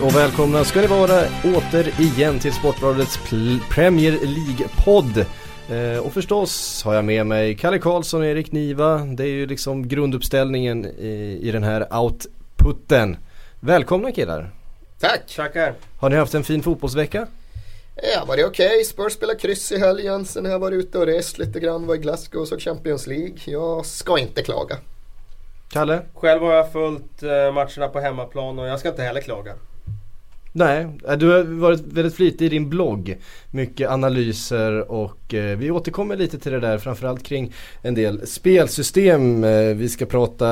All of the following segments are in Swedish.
Hej och välkomna ska ni vara återigen till Sportbladets Premier League-podd. Eh, och förstås har jag med mig Kalle Karlsson och Erik Niva. Det är ju liksom grunduppställningen i, i den här outputten. Välkomna killar! Tack! Tackar! Har ni haft en fin fotbollsvecka? Ja, var det okej. Okay. Spurs spelade kryss i helgen. Sen har jag varit ute och rest lite grann. Var i Glasgow och såg Champions League. Jag ska inte klaga. Kalle? Själv har jag följt eh, matcherna på hemmaplan och jag ska inte heller klaga. Nej, eh, du har varit väldigt flitig i din blogg. Mycket analyser och eh, vi återkommer lite till det där framförallt kring en del spelsystem. Eh, vi ska prata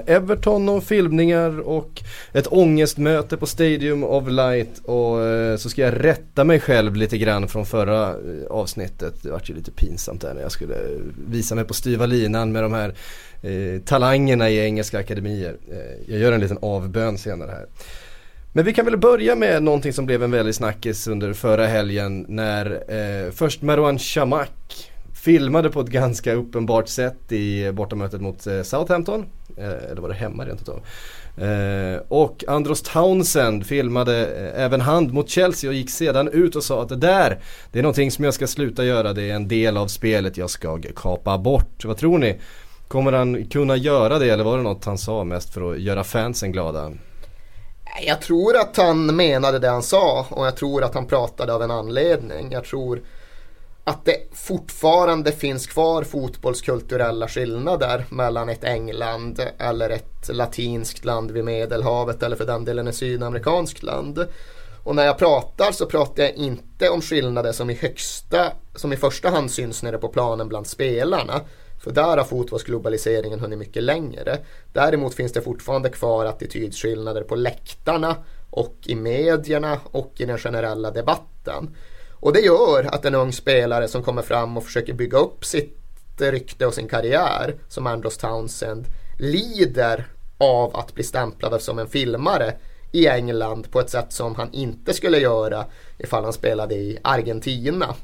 Everton och filmningar och ett ångestmöte på Stadium of Light och eh, så ska jag rätta mig själv lite grann från förra eh, avsnittet. Det var ju lite pinsamt där när jag skulle eh, visa mig på styva linan med de här talangerna i engelska akademier. jag gör en liten avbön senare här. Men vi kan väl börja med någonting som blev en väldig snackis under förra helgen när eh, först Marwan Shamak filmade på ett ganska uppenbart sätt i bortamötet mot eh, Southampton. Eh, eller var det hemma rent utav. Eh, och Andros Townsend filmade eh, även hand mot Chelsea och gick sedan ut och sa att det där, det är någonting som jag ska sluta göra, det är en del av spelet jag ska kapa bort. Vad tror ni? Kommer han kunna göra det eller var det något han sa mest för att göra fansen glada? Jag tror att han menade det han sa och jag tror att han pratade av en anledning. Jag tror att det fortfarande finns kvar fotbollskulturella skillnader mellan ett England eller ett latinskt land vid Medelhavet eller för den delen ett sydamerikanskt land. Och när jag pratar så pratar jag inte om skillnader som i högsta, som i första hand syns nere på planen bland spelarna. För där har fotbollsglobaliseringen hunnit mycket längre. Däremot finns det fortfarande kvar attitydskillnader på läktarna och i medierna och i den generella debatten. Och det gör att en ung spelare som kommer fram och försöker bygga upp sitt rykte och sin karriär som Andros Townsend lider av att bli stämplad som en filmare i England på ett sätt som han inte skulle göra ifall han spelade i Argentina.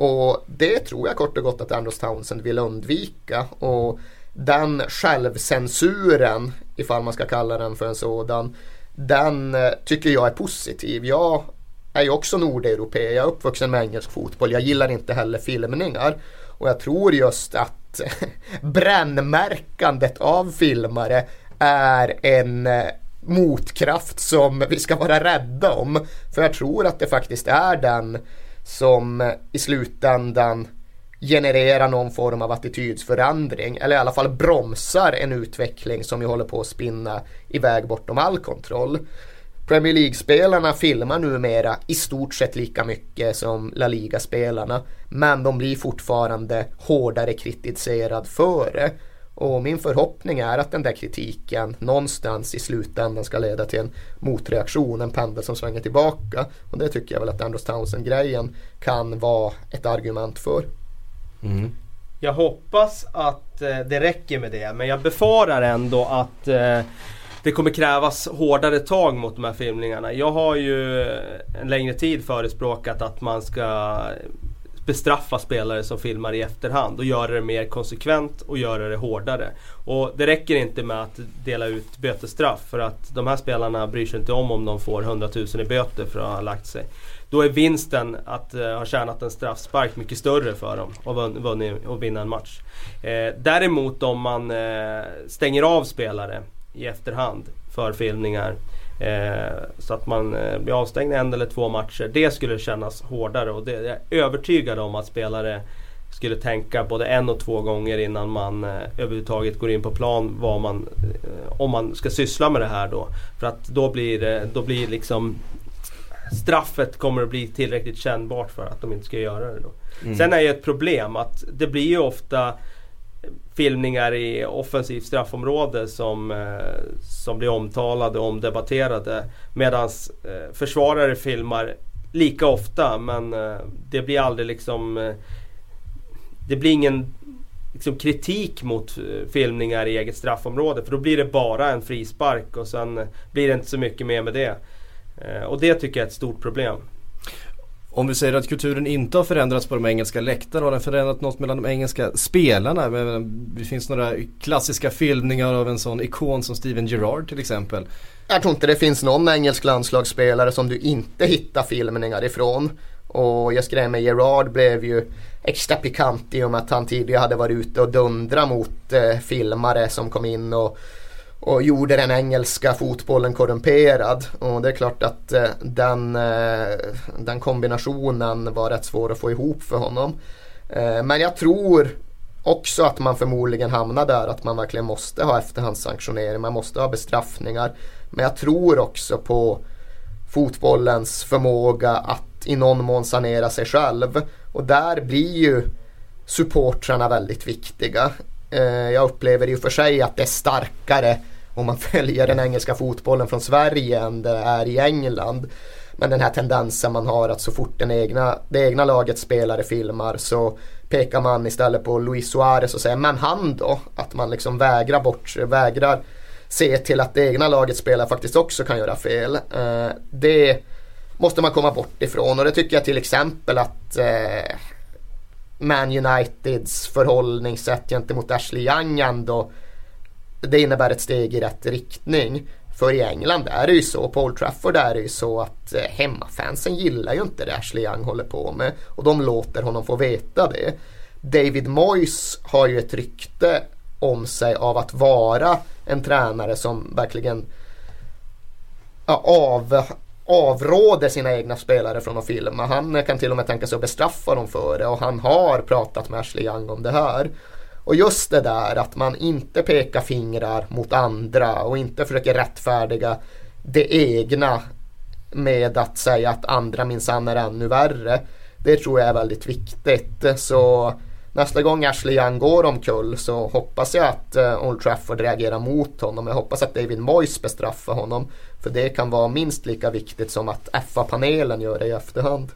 Och det tror jag kort och gott att Anders Townsend vill undvika. Och den självcensuren, ifall man ska kalla den för en sådan, den eh, tycker jag är positiv. Jag är ju också nordeuropé, jag är uppvuxen med engelsk fotboll, jag gillar inte heller filmningar. Och jag tror just att brännmärkandet av filmare är en eh, motkraft som vi ska vara rädda om. För jag tror att det faktiskt är den som eh, i slutändan genererar någon form av attitydsförändring eller i alla fall bromsar en utveckling som ju håller på att spinna iväg bortom all kontroll. Premier League-spelarna filmar numera i stort sett lika mycket som La Liga-spelarna men de blir fortfarande hårdare kritiserad för det. Och min förhoppning är att den där kritiken någonstans i slutändan ska leda till en motreaktion, en pendel som svänger tillbaka. Och det tycker jag väl att Andros Townsend-grejen kan vara ett argument för. Mm. Jag hoppas att eh, det räcker med det, men jag befarar ändå att eh, det kommer krävas hårdare tag mot de här filmningarna. Jag har ju en längre tid förespråkat att man ska bestraffa spelare som filmar i efterhand och göra det mer konsekvent och göra det hårdare. Och det räcker inte med att dela ut bötesstraff för att de här spelarna bryr sig inte om om de får 100 000 i böter för att ha lagt sig. Då är vinsten att uh, ha tjänat en straffspark mycket större för dem och, vunnit, och vinna en match. Eh, däremot om man eh, stänger av spelare i efterhand för filmningar Eh, så att man eh, blir avstängd en eller två matcher. Det skulle kännas hårdare och det, jag är övertygad om att spelare skulle tänka både en och två gånger innan man eh, överhuvudtaget går in på plan vad man, eh, om man ska syssla med det här då. För att då blir det, då blir liksom straffet kommer att bli tillräckligt kännbart för att de inte ska göra det då. Mm. Sen är ju ett problem att det blir ju ofta filmningar i offensivt straffområde som, eh, som blir omtalade och omdebatterade. Medan eh, försvarare filmar lika ofta men eh, det blir aldrig liksom Det blir ingen liksom, kritik mot filmningar i eget straffområde för då blir det bara en frispark och sen blir det inte så mycket mer med det. Och det tycker jag är ett stort problem om vi säger att kulturen inte har förändrats på de engelska läktarna, har den förändrat något mellan de engelska spelarna? Det finns några klassiska filmningar av en sån ikon som Steven Gerrard till exempel. Jag tror inte det finns någon engelsk landslagsspelare som du inte hittar filmningar ifrån. Och just grejen med Gerard blev ju extra pikant i och med att han tidigare hade varit ute och dundra mot eh, filmare som kom in och, och gjorde den engelska fotbollen korrumperad. Och det är klart att eh, den, eh, den kombinationen var rätt svår att få ihop för honom. Eh, men jag tror också att man förmodligen hamnar där att man verkligen måste ha efterhandssanktionering, man måste ha bestraffningar. Men jag tror också på fotbollens förmåga att i någon mån sanera sig själv. Och där blir ju supportrarna väldigt viktiga. Eh, jag upplever i och för sig att det är starkare om man följer den engelska fotbollen från Sverige än det är i England. Men den här tendensen man har att så fort den egna, det egna lagets spelare filmar så pekar man istället på Luis Suarez och säger men han då? Att man liksom vägrar bort, vägrar se till att det egna lagets spelare faktiskt också kan göra fel. Eh, det måste man komma bort ifrån och det tycker jag till exempel att eh, man Uniteds förhållningssätt gentemot Ashley Young ändå det innebär ett steg i rätt riktning. För i England är det ju så, på Old Trafford är det ju så att eh, hemmafansen gillar ju inte det Ashley Young håller på med och de låter honom få veta det. David Moyes har ju ett rykte om sig av att vara en tränare som verkligen ja, av, avråder sina egna spelare från att filma. Han kan till och med tänka sig att bestraffa dem för det och han har pratat med Ashley Young om det här. Och just det där att man inte pekar fingrar mot andra och inte försöker rättfärdiga det egna med att säga att andra minsann är ännu värre. Det tror jag är väldigt viktigt. Så nästa gång Ashley Young går omkull så hoppas jag att eh, Old Trafford reagerar mot honom. Jag hoppas att David Moyes bestraffar honom. För det kan vara minst lika viktigt som att FA-panelen gör det i efterhand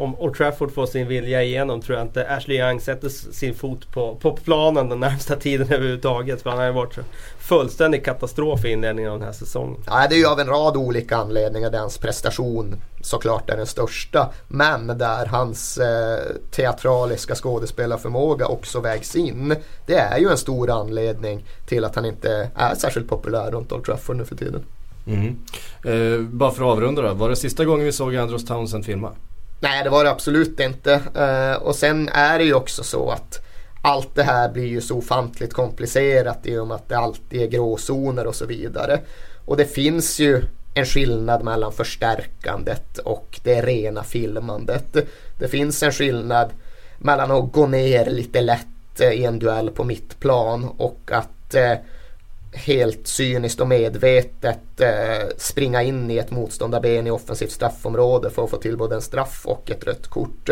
om Old Trafford får sin vilja igenom tror jag inte Ashley Young sätter sin fot på, på planen den närmsta tiden överhuvudtaget. För han har ju varit fullständig katastrof i inledningen av den här säsongen. Ja, det är ju av en rad olika anledningar hans prestation såklart är den största. Men där hans eh, teatraliska skådespelarförmåga också vägs in. Det är ju en stor anledning till att han inte är särskilt populär runt Old Trafford nu för tiden. Mm. Eh, bara för att avrunda då. Var det sista gången vi såg Andros Townsend filma? Nej, det var det absolut inte. Uh, och sen är det ju också så att allt det här blir ju så ofantligt komplicerat i och med att det alltid är gråzoner och så vidare. Och det finns ju en skillnad mellan förstärkandet och det rena filmandet. Det finns en skillnad mellan att gå ner lite lätt i en duell på mittplan och att eh, helt cyniskt och medvetet eh, springa in i ett motståndarben i offensivt straffområde för att få till både en straff och ett rött kort.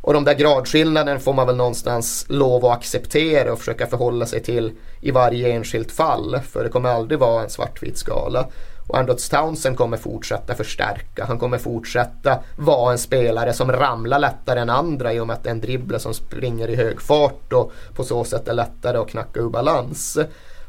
Och de där gradskillnaden får man väl någonstans lov att acceptera och försöka förhålla sig till i varje enskilt fall. För det kommer aldrig vara en svartvit skala. Och Androts Townsend kommer fortsätta förstärka. Han kommer fortsätta vara en spelare som ramlar lättare än andra i och med att det är en dribbler som springer i hög fart och på så sätt är lättare att knacka ur balans.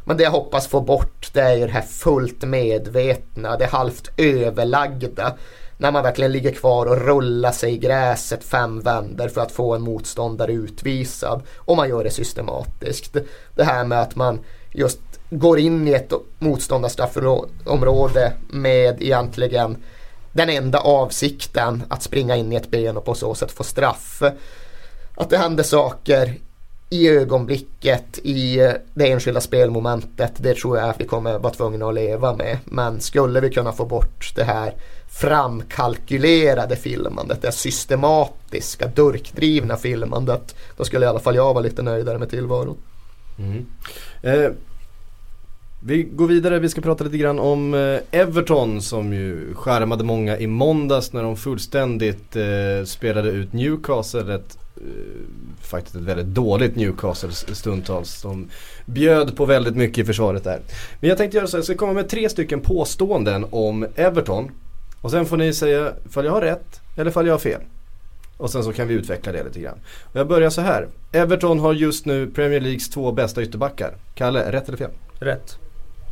Men det jag hoppas få bort det är ju det här fullt medvetna, det halvt överlagda. När man verkligen ligger kvar och rullar sig i gräset fem vänder för att få en motståndare utvisad. Och man gör det systematiskt. Det här med att man just går in i ett motståndarstraffområde med egentligen den enda avsikten att springa in i ett ben och på så sätt få straff. Att det händer saker i ögonblicket, i eh, det enskilda spelmomentet, det tror jag att vi kommer vara tvungna att leva med. Men skulle vi kunna få bort det här framkalkylerade filmandet, det systematiska, durkdrivna filmandet, då skulle i alla fall jag vara lite nöjdare med tillvaron. Mm. Eh, vi går vidare, vi ska prata lite grann om eh, Everton som ju skärmade många i måndags när de fullständigt eh, spelade ut Newcastle. Ett Eh, faktiskt ett väldigt dåligt Newcastle stundtals. De bjöd på väldigt mycket i försvaret där. Men jag tänkte göra så här, jag ska komma med tre stycken påståenden om Everton. Och sen får ni säga ifall jag har rätt eller ifall jag har fel. Och sen så kan vi utveckla det lite grann. Och jag börjar så här. Everton har just nu Premier Leagues två bästa ytterbackar. Kalle, rätt eller fel? Rätt.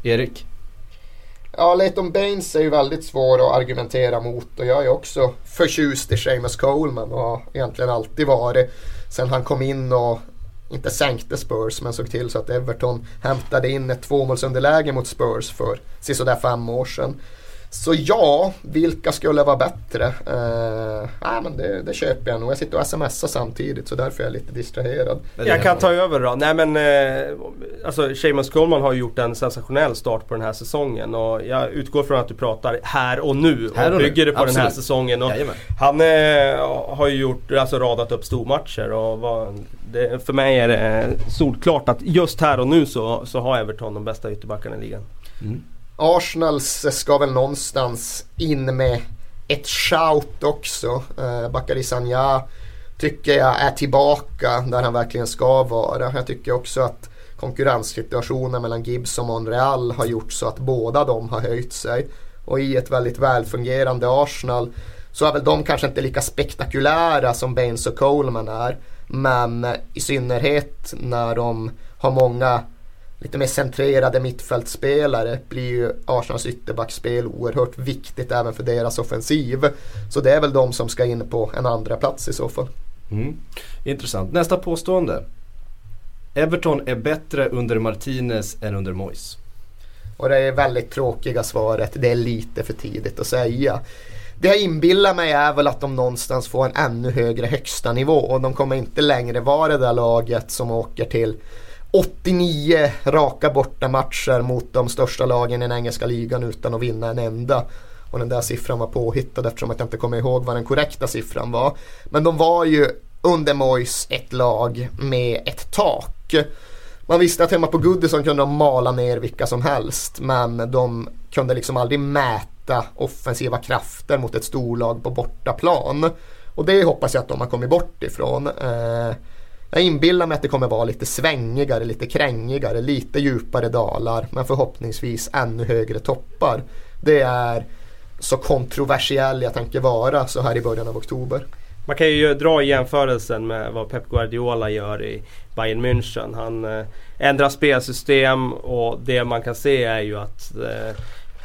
Erik? Ja, Leighton Baines är ju väldigt svår att argumentera mot och jag är också förtjust i Seamus Coleman och har egentligen alltid varit sen han kom in och inte sänkte Spurs men såg till så att Everton hämtade in ett tvåmålsunderläge mot Spurs för sisådär fem år sedan. Så ja, vilka skulle vara bättre? Uh, nej, men det, det, köper jag nog. Jag sitter och smsar samtidigt så därför är jag lite distraherad. Jag kan ta över då. Nej men eh, alltså Seamus Coleman har gjort en sensationell start på den här säsongen och jag utgår från att du pratar här och nu och, och bygger det på Absolut. den här säsongen. Och han eh, har ju gjort, alltså radat upp stormatcher och var, det, för mig är det solklart att just här och nu så, så har Everton de bästa ytterbackarna i ligan. Mm. Arsenals ska väl någonstans in med ett shout också. Eh, Bakary Sanja tycker jag är tillbaka där han verkligen ska vara. Jag tycker också att konkurrenssituationen mellan Gibbs och Monreal har gjort så att båda de har höjt sig. Och i ett väldigt välfungerande Arsenal så är väl de kanske inte lika spektakulära som Baines och Coleman är. Men i synnerhet när de har många lite mer centrerade mittfältspelare blir ju Arsenals ytterbackspel oerhört viktigt även för deras offensiv. Så det är väl de som ska in på en andra plats i så fall. Mm. Intressant. Nästa påstående. Everton är bättre under Martinez än under Moyes. Och det är väldigt tråkiga svaret. Det är lite för tidigt att säga. Det jag inbillar mig är väl att de någonstans får en ännu högre högsta nivå och de kommer inte längre vara det där laget som åker till 89 raka bortamatcher mot de största lagen i den engelska ligan utan att vinna en enda. Och den där siffran var påhittad eftersom jag inte kommer ihåg vad den korrekta siffran var. Men de var ju under Moyes ett lag med ett tak. Man visste att hemma på Goodison kunde de mala ner vilka som helst men de kunde liksom aldrig mäta offensiva krafter mot ett storlag på bortaplan. Och det hoppas jag att de har kommit bort ifrån. Eh, jag inbillar mig att det kommer vara lite svängigare, lite krängigare, lite djupare dalar men förhoppningsvis ännu högre toppar. Det är så kontroversiell jag tänker vara så här i början av oktober. Man kan ju dra jämförelsen med vad Pep Guardiola gör i Bayern München. Han eh, ändrar spelsystem och det man kan se är ju att eh,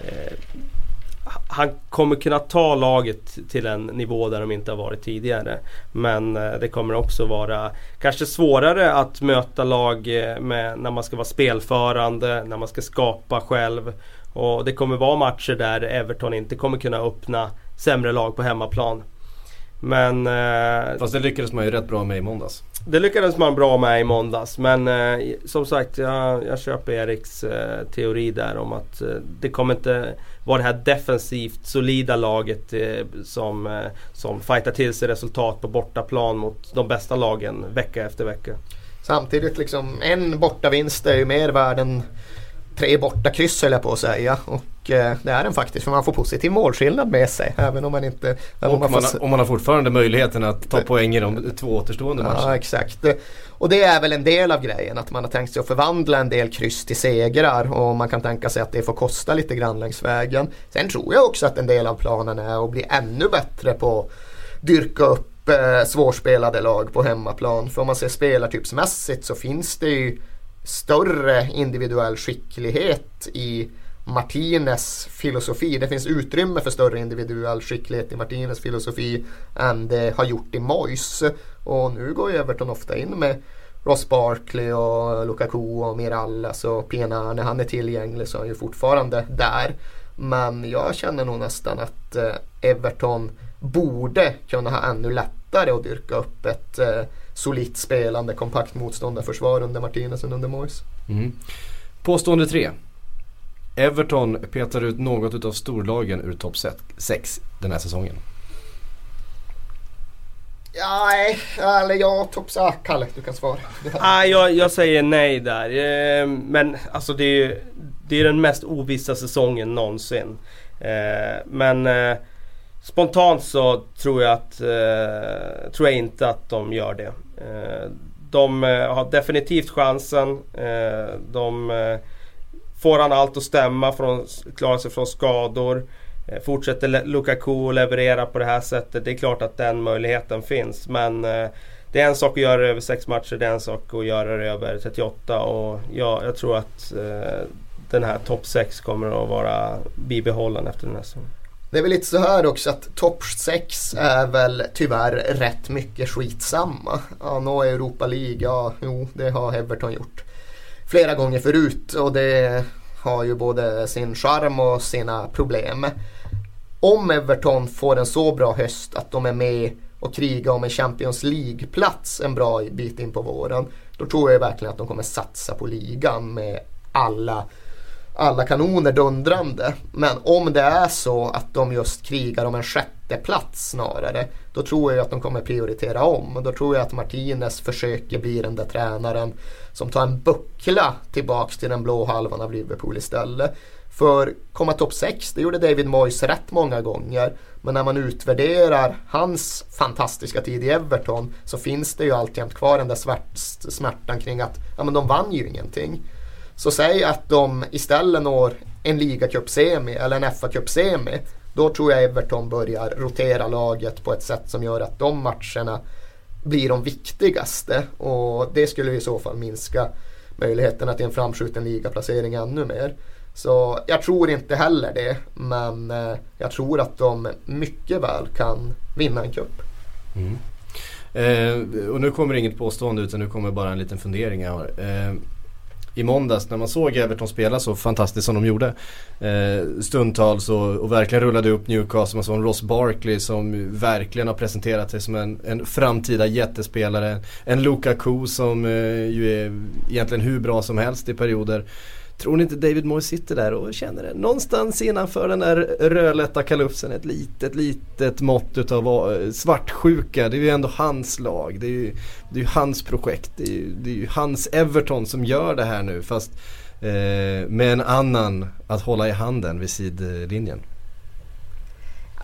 eh han kommer kunna ta laget till en nivå där de inte har varit tidigare. Men eh, det kommer också vara kanske svårare att möta lag eh, med, när man ska vara spelförande, när man ska skapa själv. Och det kommer vara matcher där Everton inte kommer kunna öppna sämre lag på hemmaplan. Men... Eh, Fast det lyckades man ju rätt bra med i måndags. Det lyckades man bra med i måndags. Men eh, som sagt, jag, jag köper Eriks eh, teori där om att eh, det kommer inte vara det här defensivt solida laget eh, som, eh, som fightar till sig resultat på bortaplan mot de bästa lagen vecka efter vecka. Samtidigt liksom en bortavinst är ju mer värd än tre borta kryss höll jag på att säga. Och eh, det är den faktiskt för man får positiv målskillnad med sig. Även om man inte... Och om man, får... man har fortfarande möjligheten att ta poäng i de två återstående matcherna. Ja exakt. Och det är väl en del av grejen att man har tänkt sig att förvandla en del kryss till segrar. Och man kan tänka sig att det får kosta lite grann längs vägen. Sen tror jag också att en del av planen är att bli ännu bättre på att dyrka upp eh, svårspelade lag på hemmaplan. För om man ser spelartypsmässigt så finns det ju större individuell skicklighet i Martinez filosofi. Det finns utrymme för större individuell skicklighet i Martinez filosofi än det har gjort i Moyes. Och nu går ju Everton ofta in med Ross Barkley och Lukaku och Mirallas och Pena. När han är tillgänglig så är han ju fortfarande där. Men jag känner nog nästan att eh, Everton borde kunna ha ännu lättare att dyrka upp ett eh, solitt spelande, kompakt motståndarförsvar under Martinez än under Moyes. Mm. Påstående tre. Everton petar ut något av storlagen ur topp 6 den här säsongen. Ja, nej, eller ja, topp ah, Kalle, du kan svara. ah, jag, jag säger nej där. Eh, men alltså det är, det är den mest ovissa säsongen någonsin. Eh, men eh, Spontant så tror jag, att, eh, tror jag inte att de gör det. Eh, de eh, har definitivt chansen. Eh, de Får han allt att stämma, från, klara sig från skador. Fortsätter Lukaku leverera på det här sättet. Det är klart att den möjligheten finns. Men det är en sak att göra det över sex matcher, det är en sak att göra det över 38. Och jag, jag tror att den här topp 6 kommer att vara bibehållen efter den här säsongen. Det är väl lite så här också att topp 6 är väl tyvärr rätt mycket skitsamma. Ja, nå Europa League, ja, jo, det har Everton gjort flera gånger förut och det har ju både sin charm och sina problem. Om Everton får en så bra höst att de är med och krigar om en Champions League-plats en bra bit in på våren. Då tror jag verkligen att de kommer satsa på ligan med alla alla kanoner dundrande. Men om det är så att de just krigar om en sjätte plats snarare. Då tror jag att de kommer prioritera om. Och då tror jag att Martinez försöker bli den där tränaren som tar en buckla tillbaks till den blå halvan av Liverpool istället. För komma topp 6, det gjorde David Moyes rätt många gånger. Men när man utvärderar hans fantastiska tid i Everton så finns det ju alltjämt kvar den där smärtan kring att ja, men de vann ju ingenting. Så säg att de istället når en ligacup-semi eller en FA-cup-semi. Då tror jag Everton börjar rotera laget på ett sätt som gör att de matcherna blir de viktigaste. Och det skulle i så fall minska möjligheterna till en framskjuten ligaplacering ännu mer. Så jag tror inte heller det. Men eh, jag tror att de mycket väl kan vinna en cup. Mm. Eh, och nu kommer inget påstående utan nu kommer bara en liten fundering här. Eh, i måndags när man såg Everton spela så fantastiskt som de gjorde. Eh, stundtals och, och, verkligen rullade upp Newcastle. Man såg en Ross Barkley som verkligen har presenterat sig som en, en framtida jättespelare. En Lukaku som eh, ju är egentligen hur bra som helst i perioder. Tror ni inte David Moyes sitter där och känner det någonstans innanför den där rödlätta kalufsen ett litet, litet mått utav eh, svartsjuka. Det är ju ändå hans lag. Det är ju, det är ju hans projekt. Det är ju, det är ju hans Everton som gör det här nu fast eh, med en annan att hålla i handen vid sidlinjen.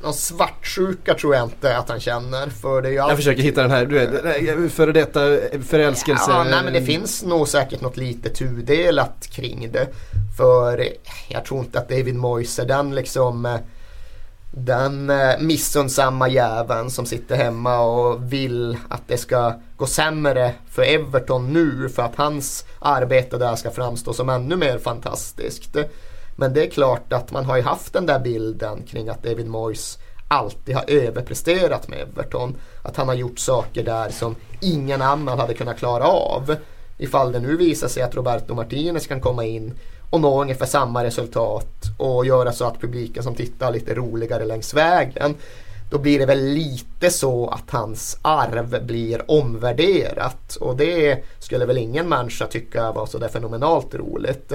Någon svartsjuka tror jag inte att han känner. För det är alltid... Jag försöker hitta den här, du vet, före detta förälskelse. Ja, nej men det finns nog säkert något lite tudelat kring det. För jag tror inte att David Moyes är den liksom den eh, missundsamma jäveln som sitter hemma och vill att det ska gå sämre för Everton nu för att hans arbete där ska framstå som ännu mer fantastiskt. Men det är klart att man har ju haft den där bilden kring att David Moyes alltid har överpresterat med Everton. Att han har gjort saker där som ingen annan hade kunnat klara av. Ifall det nu visar sig att Roberto Martinez kan komma in och nå ungefär samma resultat och göra så att publiken som tittar lite roligare längs vägen. Då blir det väl lite så att hans arv blir omvärderat och det skulle väl ingen människa tycka var så där fenomenalt roligt.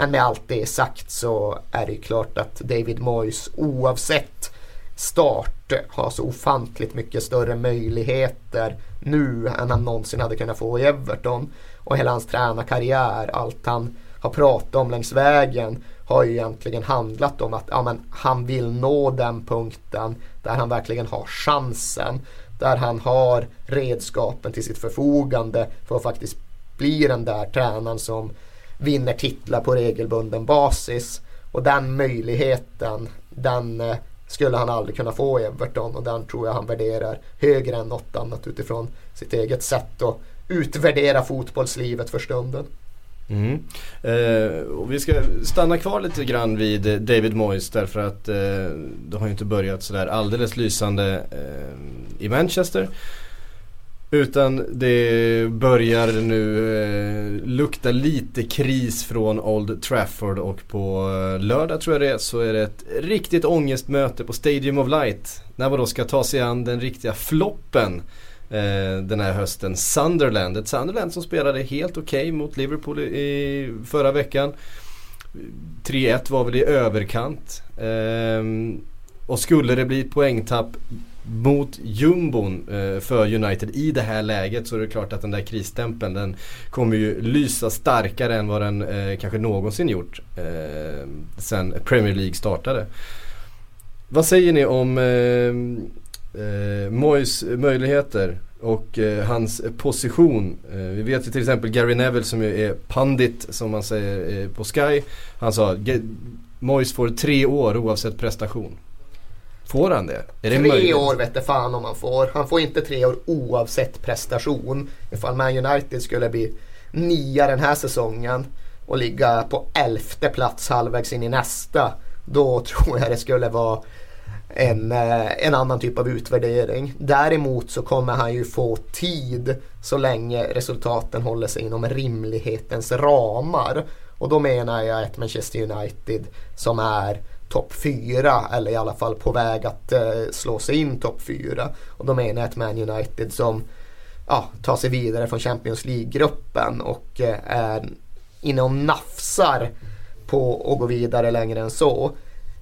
Men med allt det sagt så är det ju klart att David Moyes oavsett start har så ofantligt mycket större möjligheter nu än han någonsin hade kunnat få i Everton. Och hela hans tränarkarriär, allt han har pratat om längs vägen har ju egentligen handlat om att ja, men han vill nå den punkten där han verkligen har chansen. Där han har redskapen till sitt förfogande för att faktiskt bli den där tränaren som vinner titlar på regelbunden basis. Och den möjligheten, den eh, skulle han aldrig kunna få i Everton och den tror jag han värderar högre än något annat utifrån sitt eget sätt att utvärdera fotbollslivet för stunden. Mm. Eh, och vi ska stanna kvar lite grann vid David Moyes därför att eh, det har ju inte börjat sådär alldeles lysande eh, i Manchester. Utan det börjar nu eh, lukta lite kris från Old Trafford och på eh, lördag tror jag det är så är det ett riktigt ångestmöte på Stadium of Light. När man då ska ta sig an den riktiga floppen eh, den här hösten. Sunderland, ett Sunderland som spelade helt okej okay mot Liverpool i, i, förra veckan. 3-1 var väl i överkant. Eh, och skulle det bli poängtapp mot jumbon eh, för United i det här läget så är det klart att den där krisstämpeln den kommer ju lysa starkare än vad den eh, kanske någonsin gjort eh, sen Premier League startade. Vad säger ni om eh, Moyes möjligheter och eh, hans position. Eh, vi vet ju till exempel Gary Neville som ju är pandit som man säger på Sky. Han sa Moyes får tre år oavsett prestation. Får han det? Det tre möjligt? år vet fan om han får. Han får inte tre år oavsett prestation. Ifall Man United skulle bli nia den här säsongen och ligga på elfte plats halvvägs in i nästa. Då tror jag det skulle vara en, eh, en annan typ av utvärdering. Däremot så kommer han ju få tid så länge resultaten håller sig inom rimlighetens ramar. Och då menar jag ett Manchester United som är topp 4 eller i alla fall på väg att eh, slå sig in topp 4. Och då menar jag ett Man United som ja, tar sig vidare från Champions League-gruppen och eh, är inne och nafsar på att gå vidare längre än så.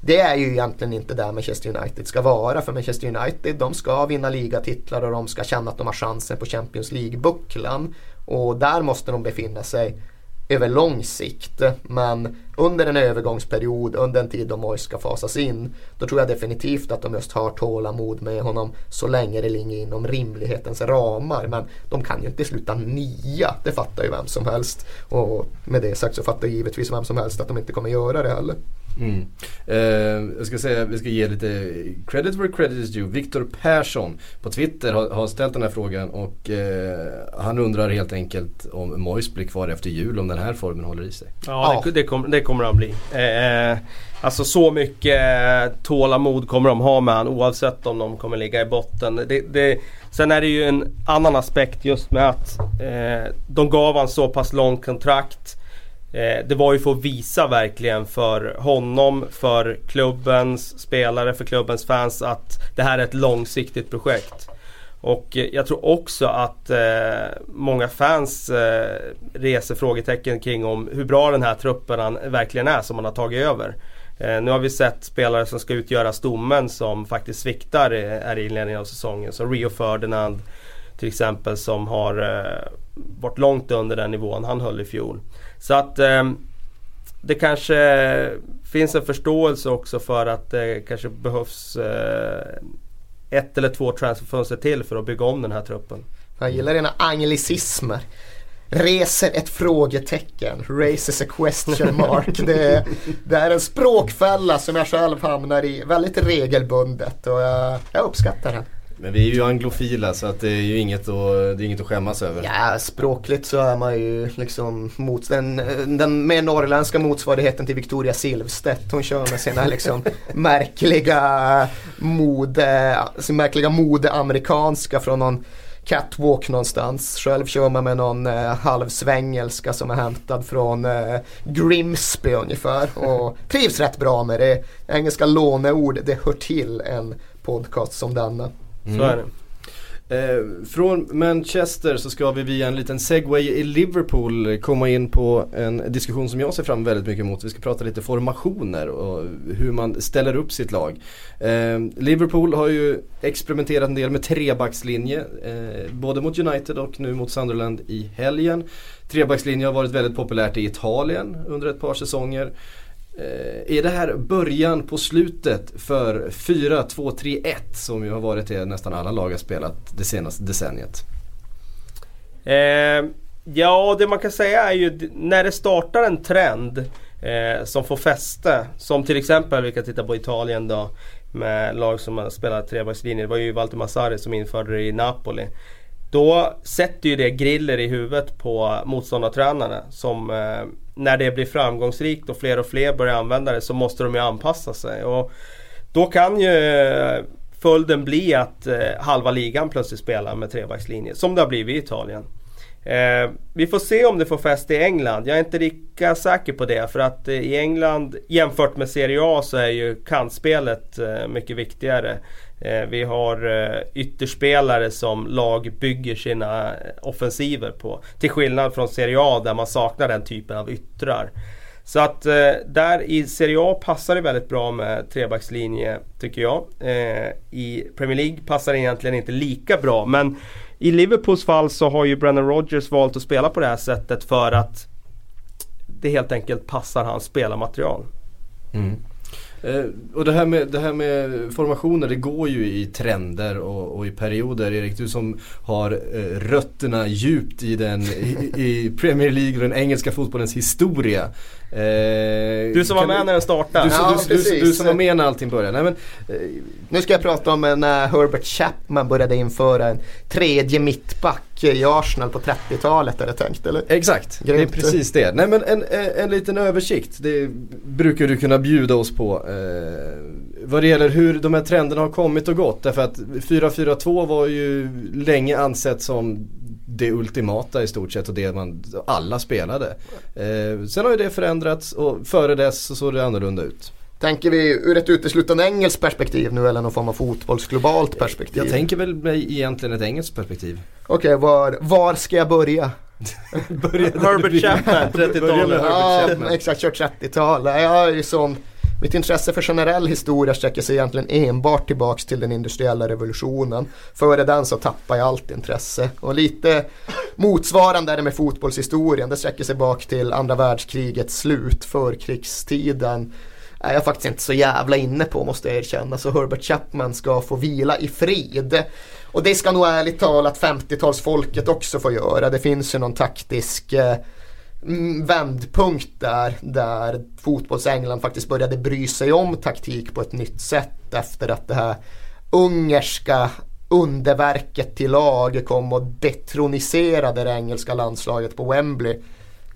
Det är ju egentligen inte där Manchester United ska vara. För Manchester United de ska vinna ligatitlar och de ska känna att de har chansen på Champions League-bucklan. Och där måste de befinna sig över lång sikt. Men under en övergångsperiod, under en tid då Moise ska fasas in. Då tror jag definitivt att de just har tålamod med honom så länge det ligger inom rimlighetens ramar. Men de kan ju inte sluta nia, det fattar ju vem som helst. Och med det sagt så fattar givetvis vem som helst att de inte kommer göra det heller. Mm. Eh, jag ska säga, vi ska ge lite credit where credit is due. Viktor Persson på Twitter har, har, ställt den här frågan och eh, han undrar helt enkelt om Mois blir kvar efter jul om den här formen håller i sig. Ja, ja. Det, det, kom, det, kommer han bli. Eh, alltså så mycket tålamod kommer de ha med han oavsett om de kommer ligga i botten. Det, det, sen är det ju en annan aspekt just med att eh, de gav han så pass långt kontrakt. Eh, det var ju för att visa verkligen för honom, för klubbens spelare, för klubbens fans att det här är ett långsiktigt projekt. Och eh, jag tror också att eh, många fans eh, reser frågetecken kring om hur bra den här truppen verkligen är som man har tagit över. Eh, nu har vi sett spelare som ska utgöra stommen som faktiskt sviktar eh, i inledningen av säsongen. Som Rio Ferdinand till exempel som har eh, varit långt under den nivån han höll i fjol. Så att eh, det kanske finns en förståelse också för att det kanske behövs eh, ett eller två transferfönster till för att bygga om den här truppen. Jag gillar dina anglicismer. Reser ett frågetecken, raises a question mark. Det, det, är en språkfälla som jag själv hamnar i väldigt regelbundet och jag, jag uppskattar den. Men vi är ju anglofila så att det är ju inget att, det är inget att skämmas över. Ja, språkligt så är man ju liksom mot den, den mer norrländska motsvarigheten till Victoria Silvstedt. Hon kör med sina liksom märkliga mode, sin märkliga mode-amerikanska från någon catwalk någonstans. Själv kör man med någon eh, halvsvengelska som är hämtad från eh, Grimsby ungefär. Och trivs rätt bra med det. Engelska låneord, det hör till en podcast som denna. Mm. Så är det. Eh, från Manchester så ska vi via en liten segway i Liverpool komma in på en diskussion som jag ser fram väldigt mycket emot. Vi ska prata lite formationer och hur man ställer upp sitt lag. Eh, Liverpool har ju experimenterat en del med trebackslinje. Eh, både mot United och nu mot Sunderland i helgen. Trebackslinje har varit väldigt populärt i Italien under ett par säsonger. Eh, är det här början på slutet för 4-2-3-1 som ju har varit det nästan alla lag har spelat det senaste decenniet? Eh, ja, det man kan säga är ju när det startar en trend eh, som får fäste. Som till exempel, vi kan titta på Italien då. Med lag som har spelat trebackslinje. Det var ju Valter Massari som införde det i Napoli. Då sätter ju det griller i huvudet på motståndartränarna som eh, när det blir framgångsrikt och fler och fler börjar använda det så måste de ju anpassa sig. Och då kan ju eh, följden bli att eh, halva ligan plötsligt spelar med trebackslinje som det har blivit i Italien. Eh, vi får se om det får fäste i England. Jag är inte lika säker på det för att eh, i England jämfört med Serie A så är ju kantspelet eh, mycket viktigare. Eh, vi har eh, ytterspelare som lag bygger sina eh, offensiver på. Till skillnad från Serie A där man saknar den typen av yttrar. Så att där i Serie A passar det väldigt bra med trebackslinje tycker jag. I Premier League passar det egentligen inte lika bra men i Liverpools fall så har ju Brennan Rodgers valt att spela på det här sättet för att det helt enkelt passar hans spelarmaterial. Mm. Eh, och det här, med, det här med formationer det går ju i trender och, och i perioder. Erik, du som har eh, rötterna djupt i, den, i, i, Premier League och den engelska fotbollens historia. Eh, du som var med när den startade. Du, ja, du, du, du, som var med när allting började. Nej, men, eh, nu ska jag prata om när Herbert Chapman började införa en tredje mittback i Arsenal på 30-talet är det tänkt eller? Exakt, Grymt. det är precis det. Nej men en, en liten översikt, det brukar du kunna bjuda oss på. Eh, vad det gäller hur de här trenderna har kommit och gått. Därför att 4-4-2 var ju länge ansett som det ultimata i stort sett och det man alla spelade. Eh, sen har ju det förändrats och före dess så såg det annorlunda ut. Tänker vi ur ett uteslutande engelskt perspektiv nu eller någon form av fotbollsglobalt perspektiv? Jag tänker väl mig egentligen ett engelskt perspektiv. Okej, okay, var, var ska jag börja? Herbert Chapman, 30-talet. Ja, exakt, kört 30-tal. Jag har ju sån mitt intresse för generell historia sträcker sig egentligen enbart tillbaks till den industriella revolutionen. Före den så tappade jag allt intresse. Och lite motsvarande är det med fotbollshistorien. Det sträcker sig bak till andra världskrigets slut, förkrigstiden är jag faktiskt inte så jävla inne på måste jag erkänna. Så Herbert Chapman ska få vila i frid. Och det ska nog ärligt talat 50-talsfolket också få göra. Det finns ju någon taktisk eh, Mm, vändpunkt där, där fotbolls-England faktiskt började bry sig om taktik på ett nytt sätt efter att det här ungerska underverket till lag kom och detroniserade det engelska landslaget på Wembley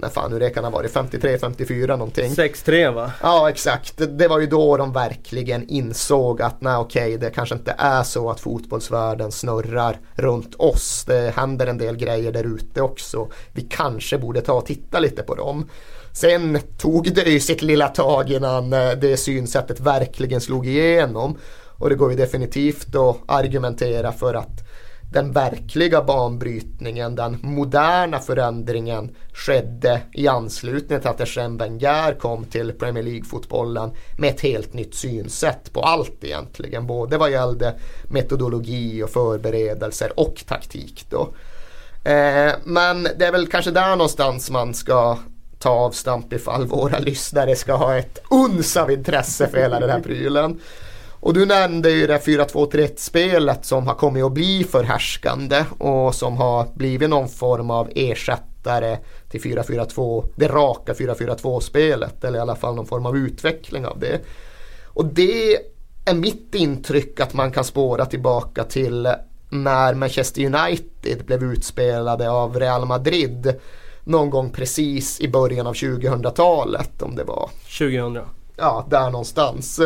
när fan hur det kan ha varit, 53, 54 någonting. 6-3 va? Ja exakt, det, det, var ju då de verkligen insåg att nej okej det kanske inte är så att fotbollsvärlden snurrar runt oss. Det händer en del grejer där ute också. Vi kanske borde ta och titta lite på dem. Sen tog det ju sitt lilla tag innan eh, det synsättet verkligen slog igenom. Och det går ju definitivt att argumentera för att den verkliga banbrytningen, den moderna förändringen skedde i anslutning till att Etienne Wenger kom till Premier League-fotbollen med ett helt nytt synsätt på allt egentligen. Både vad gällde metodologi och förberedelser och taktik då. Eh, men det är väl kanske där någonstans man ska ta avstamp ifall våra lyssnare ska ha ett uns av intresse för hela den här prylen. Och du nämnde ju det 4-2-3-1-spelet som har kommit att bli förhärskande och som har blivit någon form av ersättare till 4-4-2, det raka 4-4-2-spelet eller i alla fall någon form av utveckling av det. Och det är mitt intryck att man kan spåra tillbaka till när Manchester United blev utspelade av Real Madrid någon gång precis i början av 2000-talet om det var. 2000. Ja, där någonstans.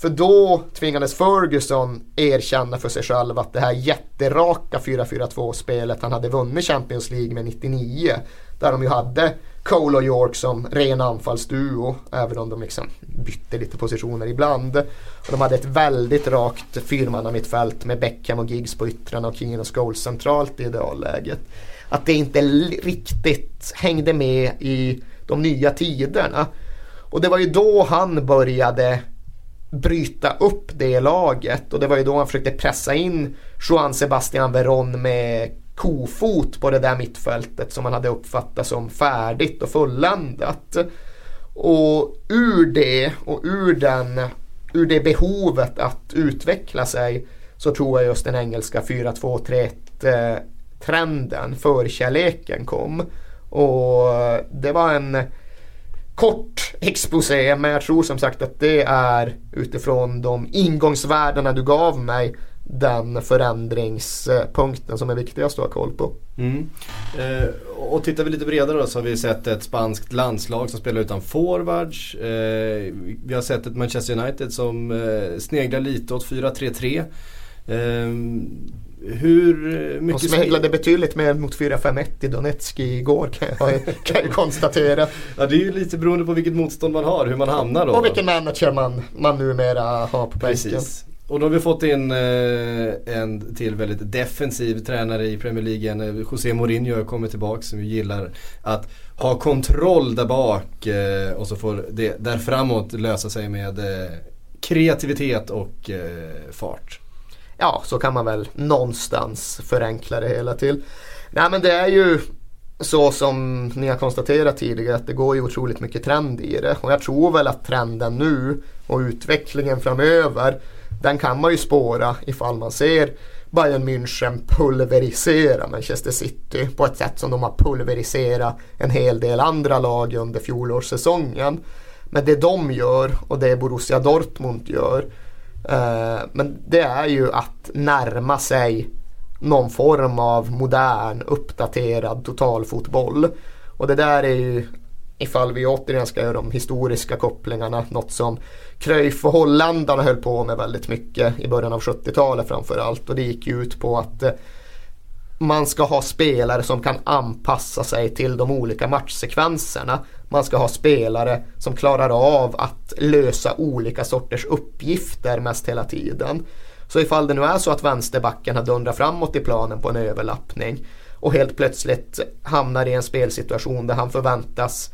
För då tvingades Ferguson erkänna för sig själv att det här jätteraka 4-4-2 spelet han hade vunnit Champions League med 99. Där de ju hade Cole och York som ren anfallsduo. Även om de liksom bytte lite positioner ibland. Och de hade ett väldigt rakt fyrmannamittfält med Beckham och Giggs på yttrarna och Kingen och Scholes centralt i idealläget. Att det inte riktigt hängde med i de nya tiderna. Och det var ju då han började bryta upp det laget och det var ju då han försökte pressa in Juan Sebastian Veron med kofot på det där mittfältet som man hade uppfattat som färdigt och fulländat. Och ur det och ur, den, ur det behovet att utveckla sig så tror jag just den engelska 4-2-3-1 eh, trenden, förkärleken kom. Och det var en kort exposé men jag tror som sagt att det är utifrån de ingångsvärdena du gav mig den förändringspunkten som är viktigast att ha koll på. Mm. Eh, och tittar vi lite bredare då så har vi sett ett spanskt landslag som spelar utan forwards. Eh, vi har sett ett Manchester United som eh, sneglar lite åt 4-3-3. Hur mycket... De smäglade betydligt mer mot 4-5-1 i Donetsk igår kan jag, kan jag konstatera. ja det är ju lite beroende på vilket motstånd man har, hur man hamnar då. Och vilken manager man, man numera har på bänken. Och då har vi fått in eh, en till väldigt defensiv tränare i Premier League. Eh, José Mourinho har kommit tillbaka som gillar att ha kontroll där bak eh, och så får det där framåt lösa sig med eh, kreativitet och eh, fart. Ja, så kan man väl någonstans förenkla det hela till. Nej men det är ju så som ni har konstaterat tidigare att det går ju otroligt mycket trend i det. Och jag tror väl att trenden nu och utvecklingen framöver den kan man ju spåra ifall man ser Bayern München pulverisera Manchester City på ett sätt som de har pulveriserat en hel del andra lag under fjolårssäsongen. Men det de gör och det Borussia Dortmund gör Eh, men det är ju att närma sig någon form av modern uppdaterad totalfotboll. Och det där är ju ifall vi återigen ska göra de historiska kopplingarna. Något som Cruyff och holländarna höll på med väldigt mycket i början av 70-talet framförallt. Och det gick ju ut på att eh, man ska ha spelare som kan anpassa sig till de olika matchsekvenserna. Man ska ha spelare som klarar av att lösa olika sorters uppgifter mest hela tiden. Så ifall det nu är så att vänsterbacken har dundrat framåt i planen på en överlappning och helt plötsligt hamnar i en spelsituation där han förväntas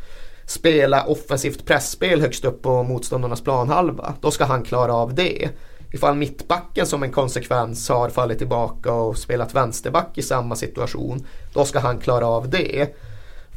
spela offensivt pressspel högst upp på motståndarnas planhalva. Då ska han klara av det. Ifall mittbacken som en konsekvens har fallit tillbaka och spelat vänsterback i samma situation. Då ska han klara av det.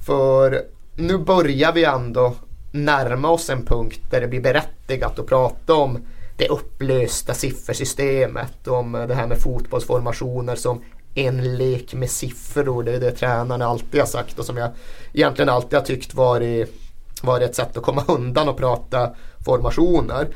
För nu börjar vi ändå närma oss en punkt där det blir berättigat att prata om det upplösta siffersystemet. Om det här med fotbollsformationer som en lek med siffror. Det är det tränarna alltid har sagt och som jag egentligen alltid har tyckt varit, varit ett sätt att komma undan och prata formationer.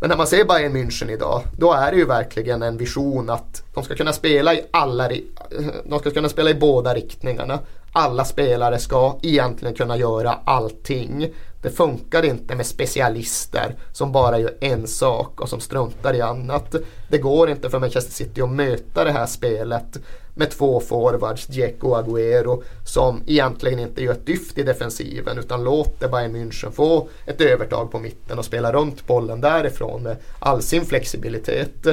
Men när man ser Bayern München idag, då är det ju verkligen en vision att de ska kunna spela i alla, de ska kunna spela i båda riktningarna. Alla spelare ska egentligen kunna göra allting. Det funkar inte med specialister som bara gör en sak och som struntar i annat. Det går inte för Manchester City att möta det här spelet med två forwards, Dzeko och Agüero, som egentligen inte gör ett dyft i defensiven utan låter Bayern München få ett övertag på mitten och spela runt bollen därifrån med all sin flexibilitet.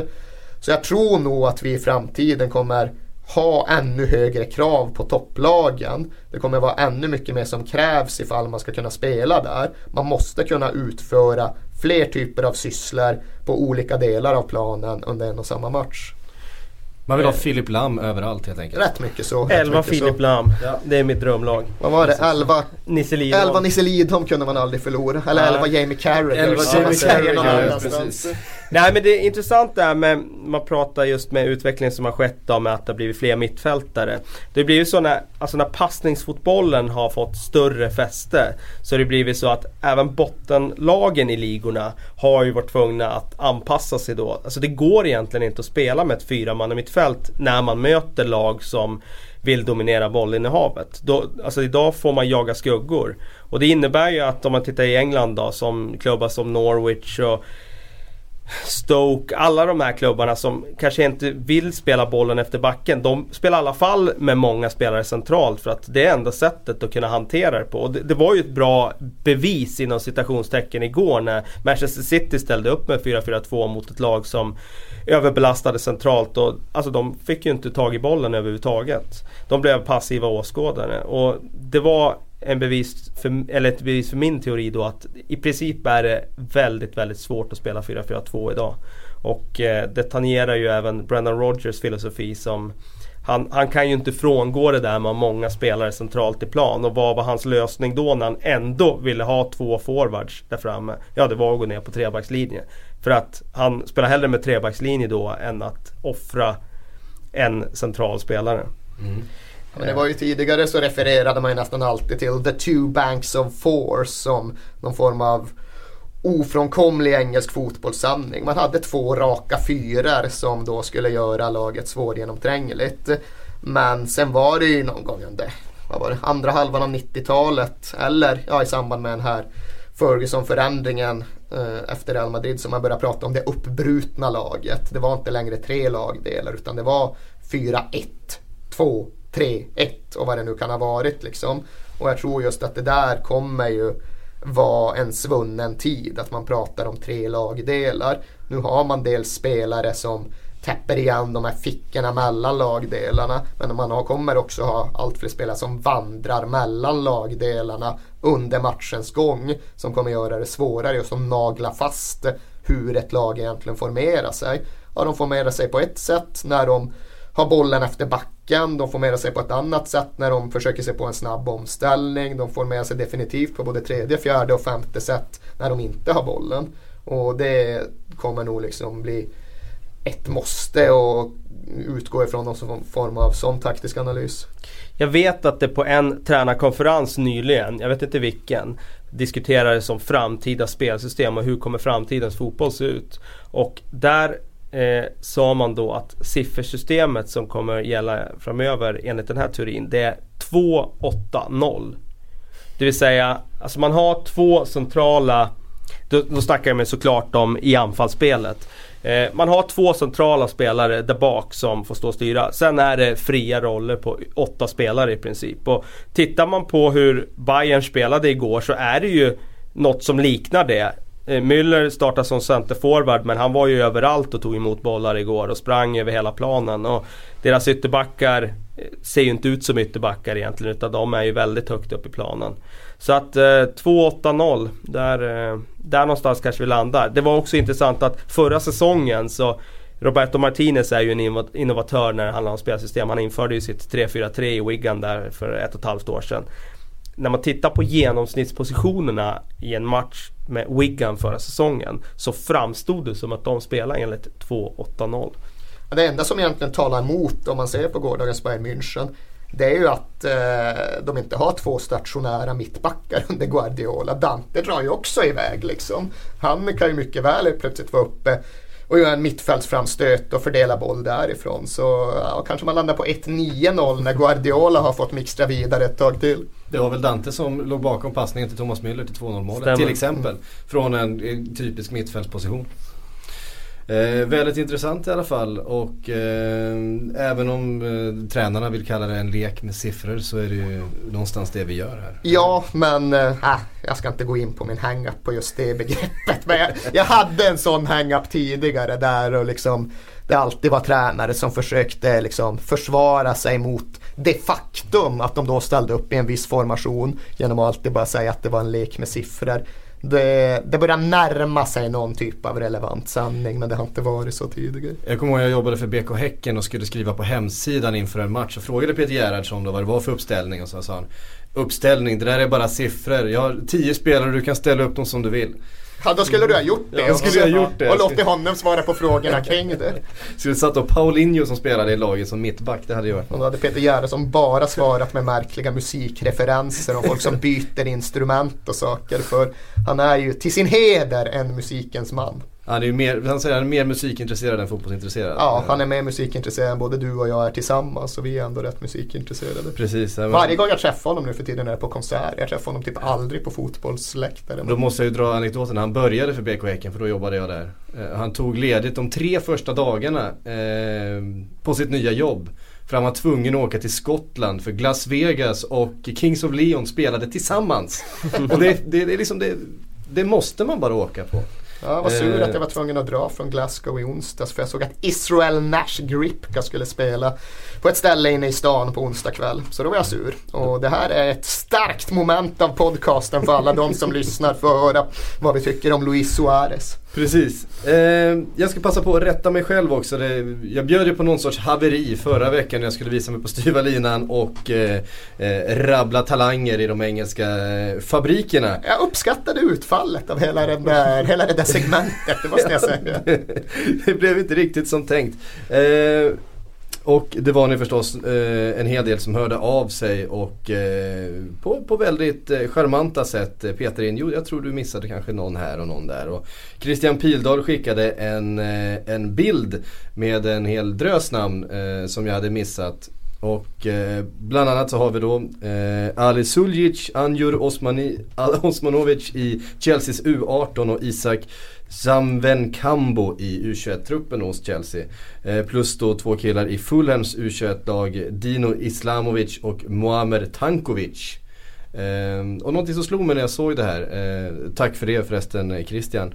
Så jag tror nog att vi i framtiden kommer ha ännu högre krav på topplagen. Det kommer vara ännu mycket mer som krävs ifall man ska kunna spela där. Man måste kunna utföra fler typer av sysslor på olika delar av planen under en och samma match. Man vill ha Filip Lam överallt helt enkelt. Rätt mycket så. 11 Filip Lam. Ja. Det är mitt drömlag. Vad var det? 11 Nisse Lidholm. 11 Nisse Lidholm kunde man aldrig förlora. Eller. 11 Jamie Carragher. 11 Jamie Carragher. Nej men det är intressant det här med, man pratar just med utvecklingen som har skett då med att det har blivit fler mittfältare. Det blir ju så när, alltså när passningsfotbollen har fått större fäste så har det blivit så att även bottenlagen i ligorna har ju varit tvungna att anpassa sig då. Alltså det går egentligen inte att spela med ett fyra mittfält när man möter lag som vill dominera bollinnehavet. Då, alltså idag får man jaga skuggor. Och det innebär ju att om man tittar i England då som klubbar som Norwich och Stoke, alla de här klubbarna som kanske inte vill spela bollen efter backen. De spelar i alla fall med många spelare centralt för att det är enda sättet att kunna hantera det på. Och det, det var ju ett bra bevis inom citationstecken igår när Manchester City ställde upp med 4-4-2 mot ett lag som överbelastade centralt. Och, alltså de fick ju inte tag i bollen överhuvudtaget. De blev passiva åskådare. Och det var en bevis för, eller ett bevis för min teori då att i princip är det väldigt, väldigt svårt att spela 4-4-2 idag. Och eh, det tangerar ju även Brendan Rogers filosofi som han, han, kan ju inte frångå det där med många spelare centralt i plan. Och vad var hans lösning då när han ändå ville ha två forwards där framme? Ja, det var att gå ner på trebackslinje. För att han spelar hellre med trebackslinje då än att offra en central spelare. Mm. Men det var ju tidigare så refererade man ju nästan alltid till the two banks of force som någon form av ofrånkomlig engelsk fotbollssanning. Man hade två raka fyrar som då skulle göra laget svårgenomträngligt. Men sen var det ju någon gång under vad var det, andra halvan av 90-talet eller ja, i samband med den här Ferguson-förändringen eh, efter Real Madrid som man började prata om det uppbrutna laget. Det var inte längre tre lagdelar utan det var 4-1, 2, 3-1 och vad det nu kan ha varit liksom. Och jag tror just att det där kommer ju vara en svunnen tid. Att man pratar om tre lagdelar. Nu har man dels spelare som täpper igen de här fickorna mellan lagdelarna. Men man kommer också ha allt fler spelare som vandrar mellan lagdelarna under matchens gång. Som kommer göra det svårare och som naglar fast hur ett lag egentligen formerar sig. Ja, de formerar sig på ett sätt när de har bollen efter backen. De formerar sig på ett annat sätt när de försöker sig på en snabb omställning. De formerar sig definitivt på både tredje, fjärde och femte sätt när de inte har bollen. Och det kommer nog liksom bli ett måste och utgå ifrån någon form av sån taktisk analys. Jag vet att det på en tränarkonferens nyligen, jag vet inte vilken, diskuterades om framtida spelsystem och hur kommer framtidens fotboll se ut. Och där eh, sa man då att siffersystemet som kommer gälla framöver enligt den här teorin det är 280. Det vill säga, alltså man har två centrala då, då snackar jag med såklart om i anfallsspelet. Eh, man har två centrala spelare där bak som får stå och styra. Sen är det fria roller på åtta spelare i princip. Och tittar man på hur Bayern spelade igår så är det ju något som liknar det. Eh, Müller startade som centerforward men han var ju överallt och tog emot bollar igår och sprang över hela planen. Och deras ytterbackar eh, ser ju inte ut som ytterbackar egentligen utan de är ju väldigt högt upp i planen. Så att eh, 2-8-0, där, eh, där någonstans kanske vi landar. Det var också intressant att förra säsongen så Roberto Martinez är ju en innovatör när det handlar om spelsystem. Han införde ju sitt 3-4-3 i Wigan där för ett och ett halvt år sedan. När man tittar på genomsnittspositionerna i en match med Wigan förra säsongen så framstod det som att de spelade enligt 2-8-0. Det enda som egentligen talar emot om man ser på gårdagens Bayern München det är ju att eh, de inte har två stationära mittbackar under Guardiola. Dante drar ju också iväg liksom. Han kan ju mycket väl plötsligt vara uppe och göra en mittfältsframstöt och fördela boll därifrån. Så ja, kanske man landar på 1-9-0 när Guardiola har fått mixtra vidare ett tag till. Det var väl Dante som låg bakom passningen till Thomas Müller till 2-0 målet till exempel. Från en typisk mittfältsposition. Eh, väldigt intressant i alla fall och eh, även om eh, tränarna vill kalla det en lek med siffror så är det ju någonstans det vi gör här. Ja men eh, ah, jag ska inte gå in på min hang-up på just det begreppet. Men jag, jag hade en sån hang-up tidigare där och liksom det alltid var tränare som försökte liksom försvara sig mot det faktum att de då ställde upp i en viss formation genom att alltid bara säga att det var en lek med siffror det, det börjar närma sig någon typ av relevant sanning men det har inte varit så tidigare. Jag kommer ihåg att jag jobbade för BK Häcken och skulle skriva på hemsidan inför en match och frågade Peter Gerhardsson då vad det var för uppställning och så sa han Uppställning, det där är bara siffror. Jag har tio spelare och du kan ställa upp dem som du vill. Ja, då skulle du ha gjort det. Ja, och, skulle jag gjort det. och låtit honom svara på frågorna kring det. Skulle satt då Paulinho som spelade i laget som mittback, det hade ju varit Och då hade Peter Gerhardsson bara svarat med märkliga musikreferenser om folk som byter instrument och saker. För han är ju till sin heder en musikens man. Han, är mer, han säger han är mer musikintresserad än fotbollsintresserad. Ja, han är mer musikintresserad än både du och jag är tillsammans. Och vi är ändå rätt musikintresserade. Precis. Men... Varje gång jag träffar honom nu för tiden är det på konsert. Jag träffar honom typ aldrig på fotbollsläktaren. Då måste jag ju dra anekdoten. Han började för BK Häcken för då jobbade jag där. Eh, han tog ledigt de tre första dagarna eh, på sitt nya jobb. För han var tvungen att åka till Skottland för Las Vegas och Kings of Leon spelade tillsammans. och det, det, det, är liksom det, det måste man bara åka på. Jag var sur att jag var tvungen att dra från Glasgow i onsdags för jag såg att Israel Nash Gripka skulle spela på ett ställe inne i stan på onsdag kväll. Så då var jag sur. Och det här är ett starkt moment av podcasten för alla de som lyssnar för att höra vad vi tycker om Luis Suarez. Precis. Eh, jag ska passa på att rätta mig själv också. Det, jag bjöd ju på någon sorts haveri förra veckan när jag skulle visa mig på styva linan och eh, eh, rabbla talanger i de engelska eh, fabrikerna. Jag uppskattade utfallet av hela, den där, hela det där segmentet, det måste jag säga. det blev inte riktigt som tänkt. Och det var ni förstås eh, en hel del som hörde av sig och eh, på, på väldigt eh, charmanta sätt eh, Peter in. Jo, jag tror du missade kanske någon här och någon där. Och Christian Pildahl skickade en, eh, en bild med en hel drös namn eh, som jag hade missat. Och eh, bland annat så har vi då eh, Ali Suljic, Anjur Osmani, Osmanovic i Chelseas U18 och Isak Zamven Kambo i U21-truppen hos Chelsea. Eh, plus då två killar i Fulhams U21-lag, Dino Islamovic och Muamer Tankovic. Eh, och någonting som slog mig när jag såg det här, eh, tack för det förresten Christian.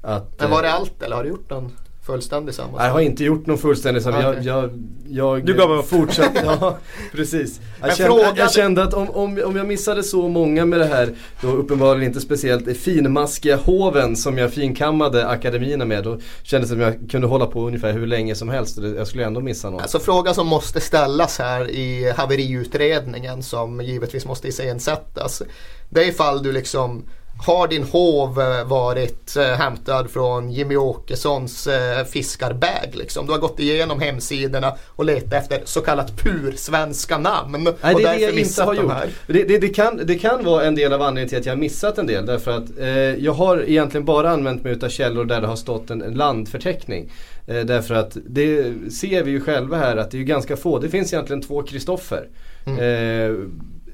Att, Men var det allt eller har du gjort någon fullständig sammanställning? Jag har inte gjort någon fullständig sammanställning. Jag, jag, jag du gav upp? Fortsatte, ja precis. Jag kände, jag kände, att om, om, om jag missade så många med det här, då uppenbarligen inte speciellt finmaskiga hoven som jag finkammade akademierna med. Då kändes det som jag kunde hålla på ungefär hur länge som helst. Jag skulle ändå missa något. Alltså frågan som måste ställas här i haveriutredningen som givetvis måste iscensättas. Det är ifall du liksom har din hov eh, varit eh, hämtad från Jimmy Åkessons eh, fiskarbag? Liksom? Du har gått igenom hemsidorna och letat efter så kallat pursvenska namn. Nej, det är det jag inte har gjort. Det, det, det, kan, det kan vara en del av anledningen till att jag har missat en del. Därför att eh, jag har egentligen bara använt mig av källor där det har stått en, en landförteckning. Eh, därför att det ser vi ju själva här att det är ganska få. Det finns egentligen två Kristoffer. Mm. Eh,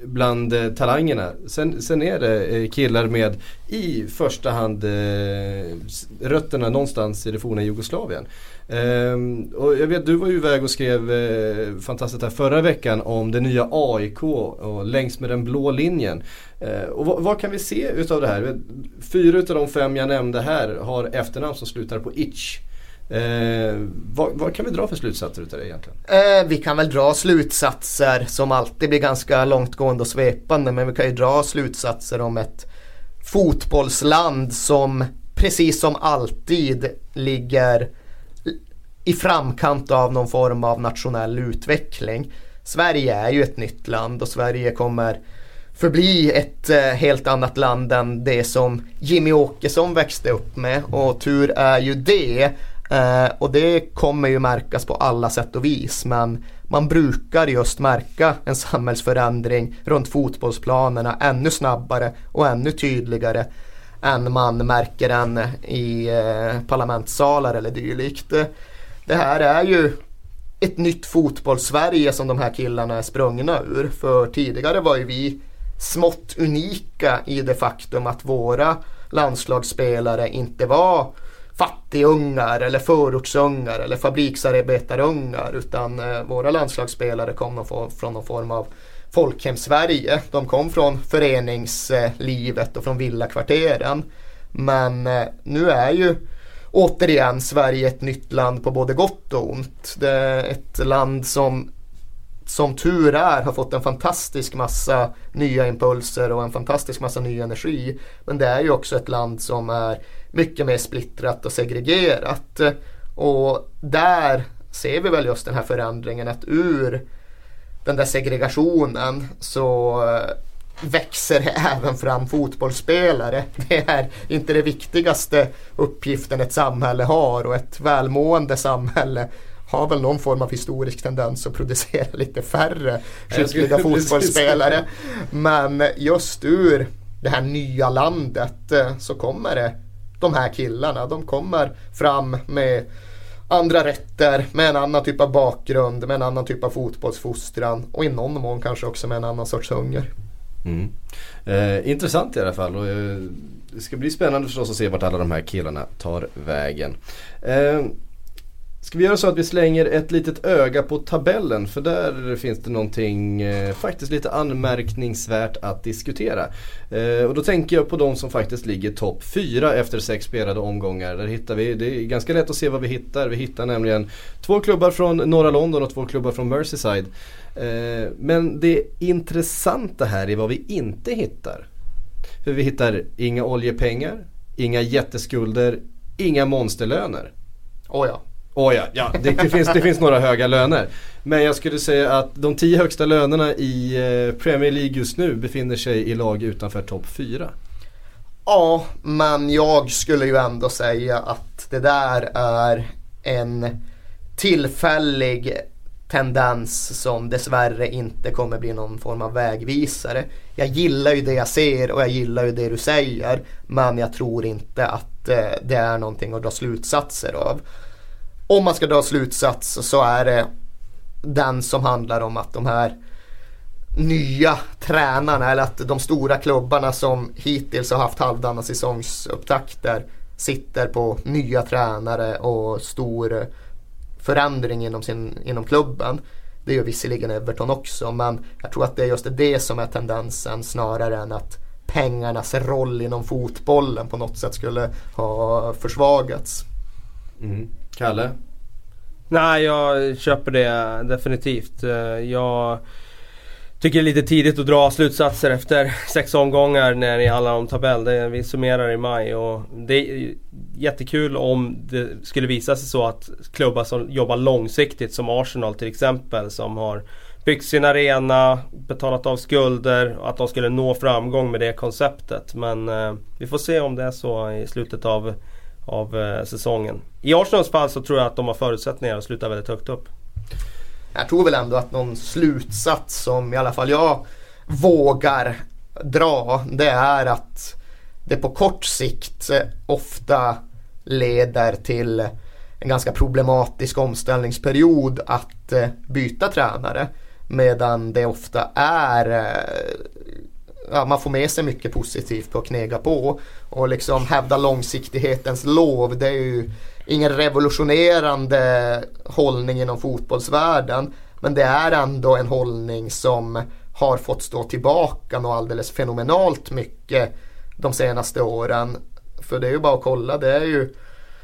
bland eh, talangerna. Sen, sen är det eh, killar med i första hand eh, rötterna någonstans i det forna Jugoslavien. Ehm, och jag vet, du var ju iväg och skrev eh, fantastiskt här förra veckan om det nya AIK och längs med den blå linjen. Eh, och vad, vad, kan vi se utav det här? Fyra utav de fem jag nämnde här har efternamn som slutar på itch. Eh, vad, vad, kan vi dra för slutsatser utav det egentligen? Eh, vi kan väl dra slutsatser som alltid blir ganska långtgående och svepande men vi kan ju dra slutsatser om ett fotbollsland som precis som alltid ligger i framkant av någon form av nationell utveckling. Sverige är ju ett nytt land och Sverige kommer förbli ett eh, helt annat land än det som Jimmy Åkesson växte upp med och tur är ju det. Eh, och det kommer ju märkas på alla sätt och vis men man brukar just märka en samhällsförändring runt fotbollsplanerna ännu snabbare och ännu tydligare än man märker den i eh, parlamentssalar eller dylikt. Det här är ju ett nytt fotbollssverige som de här killarna är sprungna ur. För tidigare var ju vi smått unika i det faktum att våra landslagsspelare inte var fattigungar eller förortsungar eller fabriksarbetarungar utan eh, våra landslagsspelare kom från någon form av folkhem-Sverige. De kom från föreningslivet och från villakvarteren. Men eh, nu är ju återigen Sverige ett nytt land på både gott och ont. Det är ett land som som tur är har fått en fantastisk massa nya impulser och en fantastisk massa ny energi. Men det är ju också ett land som är mycket mer splittrat och segregerat. Och där ser vi väl just den här förändringen att ur den där segregationen så växer det även fram fotbollsspelare. Det är inte det viktigaste uppgiften ett samhälle har och ett välmående samhälle har väl någon form av historisk tendens att producera lite färre skickliga fotbollsspelare. Men just ur det här nya landet eh, så kommer det de här killarna. De kommer fram med andra rätter, med en annan typ av bakgrund, med en annan typ av fotbollsfostran och i någon mån kanske också med en annan sorts hunger. Mm. Eh, intressant i alla fall och eh, det ska bli spännande förstås att se vart alla de här killarna tar vägen. Eh, Ska vi göra så att vi slänger ett litet öga på tabellen för där finns det någonting eh, faktiskt lite anmärkningsvärt att diskutera. Eh, och då tänker jag på de som faktiskt ligger topp 4 efter sex spelade omgångar. Där hittar vi, det är ganska lätt att se vad vi hittar. Vi hittar nämligen två klubbar från norra London och två klubbar från Merseyside. Eh, men det intressanta här är vad vi inte hittar. För vi hittar inga oljepengar, inga jätteskulder, inga monsterlöner. Oh ja. Oh ja, ja det, det, finns, det finns några höga löner. Men jag skulle säga att de tio högsta lönerna i eh, Premier League just nu befinner sig i lag utanför topp 4. Ja, men jag skulle ju ändå säga att det där är en tillfällig tendens som dessvärre inte kommer bli någon form av vägvisare. Jag gillar ju det jag ser och jag gillar ju det du säger men jag tror inte att eh, det är någonting att dra slutsatser av om man ska dra slutsats så är det den som handlar om att de här nya tränarna eller att de stora klubbarna som hittills har haft halvdana säsongsupptakter sitter på nya tränare och stor förändring inom, sin, inom klubben. Det gör visserligen Everton också men jag tror att det är just det som är tendensen snarare än att pengarnas roll inom fotbollen på något sätt skulle ha försvagats. Mm. Kalle? Nej, jag köper det definitivt. Eh, jag tycker det är lite tidigt att dra slutsatser efter sex omgångar när det handlar om tabell. Det, vi summerar i maj och det är jättekul om det skulle visa sig så att klubbar som jobbar långsiktigt som Arsenal till exempel som har byggt sin arena, betalat av skulder och att de skulle nå framgång med det konceptet. Men eh, vi får se om det är så i slutet av, av eh, säsongen. I Arsenals fall så tror jag att de har förutsättningar att sluta väldigt högt upp. Jag tror väl ändå att någon slutsats som i alla fall jag vågar dra det är att det på kort sikt eh, ofta leder till en ganska problematisk omställningsperiod att eh, byta tränare. Medan det ofta är eh, ja, man får med sig mycket positivt på att knega på. Och liksom hävda långsiktighetens lov. Det är ju ingen revolutionerande hållning inom fotbollsvärlden. Men det är ändå en hållning som har fått stå tillbaka något alldeles fenomenalt mycket de senaste åren. För det är ju bara att kolla. Det är ju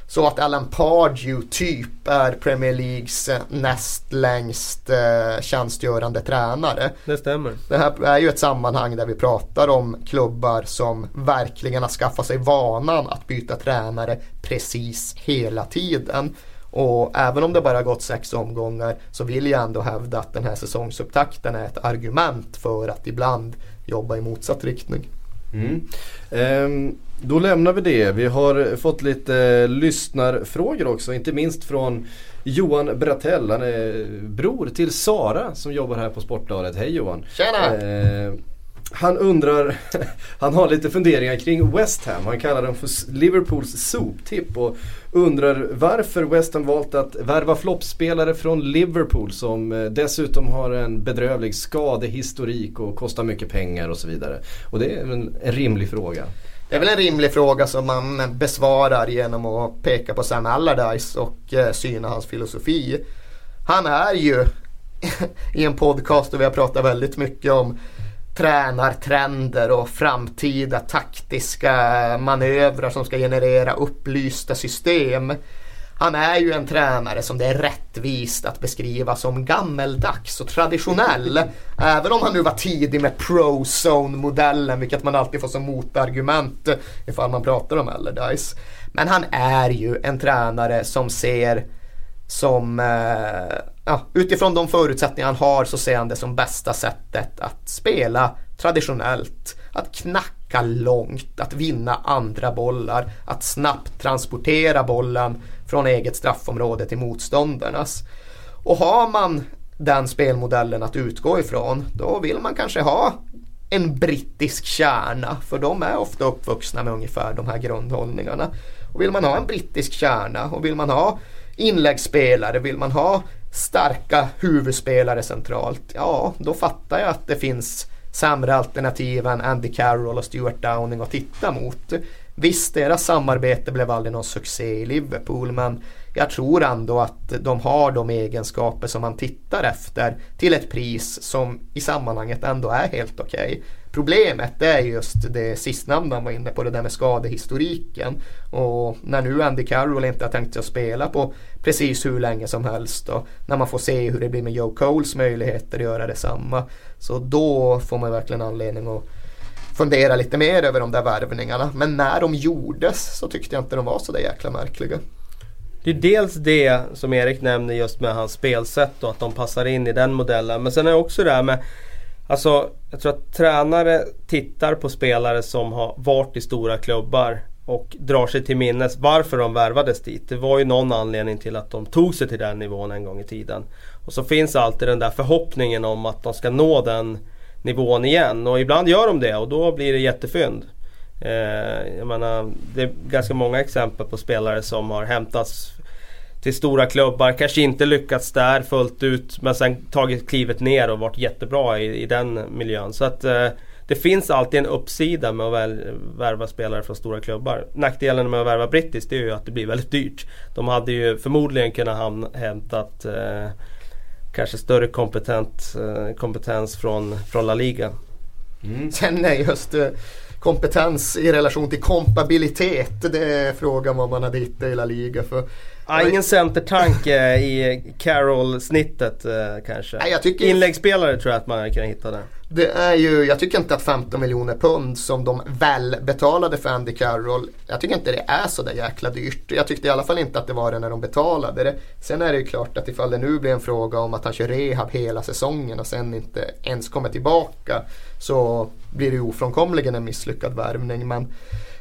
så att Alan Pardew typ är Premier Leagues eh, näst längst eh, tjänstgörande tränare. Det stämmer. Det här är ju ett sammanhang där vi pratar om klubbar som verkligen har skaffat sig vanan att byta tränare precis hela tiden. Och även om det bara gått sex omgångar så vill jag ändå hävda att den här säsongsupptakten är ett argument för att ibland jobba i motsatt riktning. Mm. Um, då lämnar vi det. Vi har fått lite eh, lyssnarfrågor också, inte minst från Johan Bratell. Han är bror till Sara som jobbar här på Sportbladet. Hej Johan! Tjena! Eh, han undrar, han har lite funderingar kring West Ham. Han kallar dem för Liverpools soptipp och undrar varför West Ham valt att värva floppspelare från Liverpool som eh, dessutom har en bedrövlig skadehistorik och kostar mycket pengar och så vidare. Och det är en rimlig fråga. Det är väl en rimlig fråga som man besvarar genom att peka på Sam Allardyce och eh, syna hans filosofi. Han är ju i en podcast där vi har pratat väldigt mycket om tränartrender och framtida taktiska manövrar som ska generera upplysta system. Han är ju en tränare som det är rättvist att beskriva som gammeldags och traditionell. Även om han nu var tidig med pro-zone-modellen, vilket man alltid får som motargument ifall man pratar om Allardyce. Men han är ju en tränare som ser som, eh, ja, utifrån de förutsättningar han har så ser han det som bästa sättet att spela traditionellt. Att knacka långt, att vinna andra bollar, att snabbt transportera bollen från eget straffområde till motståndarnas. Och har man den spelmodellen att utgå ifrån då vill man kanske ha en brittisk kärna för de är ofta uppvuxna med ungefär de här grundhållningarna. Och vill man ha en brittisk kärna och vill man ha inläggsspelare, vill man ha starka huvudspelare centralt, ja då fattar jag att det finns sämre alternativ än Andy Carroll och Stuart Downing att titta mot. Visst, deras samarbete blev aldrig någon succé i Liverpool men jag tror ändå att de har de egenskaper som man tittar efter till ett pris som i sammanhanget ändå är helt okej. Okay. Problemet är just det sistnämnda man var inne på, det där med skadehistoriken. Och när nu Andy Carroll inte har tänkt sig att spela på precis hur länge som helst och när man får se hur det blir med Joe Coles möjligheter att göra detsamma. Så då får man verkligen anledning att fundera lite mer över de där värvningarna. Men när de gjordes så tyckte jag inte de var så där jäkla märkliga. Det är dels det som Erik nämner just med hans spelsätt och att de passar in i den modellen. Men sen är det också det här med Alltså jag tror att tränare tittar på spelare som har varit i stora klubbar och drar sig till minnes varför de värvades dit. Det var ju någon anledning till att de tog sig till den nivån en gång i tiden. Och så finns alltid den där förhoppningen om att de ska nå den nivån igen och ibland gör de det och då blir det jättefynd. Eh, jag menar, det är ganska många exempel på spelare som har hämtats till stora klubbar, kanske inte lyckats där fullt ut men sen tagit klivet ner och varit jättebra i, i den miljön. Så att eh, det finns alltid en uppsida med att väl, värva spelare från stora klubbar. Nackdelen med att värva brittiskt är ju att det blir väldigt dyrt. De hade ju förmodligen kunnat hämta hämtat eh, kanske större kompetent, eh, kompetens från, från La Liga. Mm. Sen är just eh, kompetens i relation till kompabilitet. Det är frågan vad man hade hittat i La Liga. För Ja, ingen centertanke i Carroll-snittet eh, kanske. Nej, jag tycker... Inläggsspelare tror jag att man kan hitta där det är ju, jag tycker inte att 15 miljoner pund som de väl betalade för Andy Carroll, jag tycker inte det är så där jäkla dyrt. Jag tyckte i alla fall inte att det var det när de betalade det. Sen är det ju klart att ifall det nu blir en fråga om att han kör rehab hela säsongen och sen inte ens kommer tillbaka så blir det ju ofrånkomligen en misslyckad värvning. Men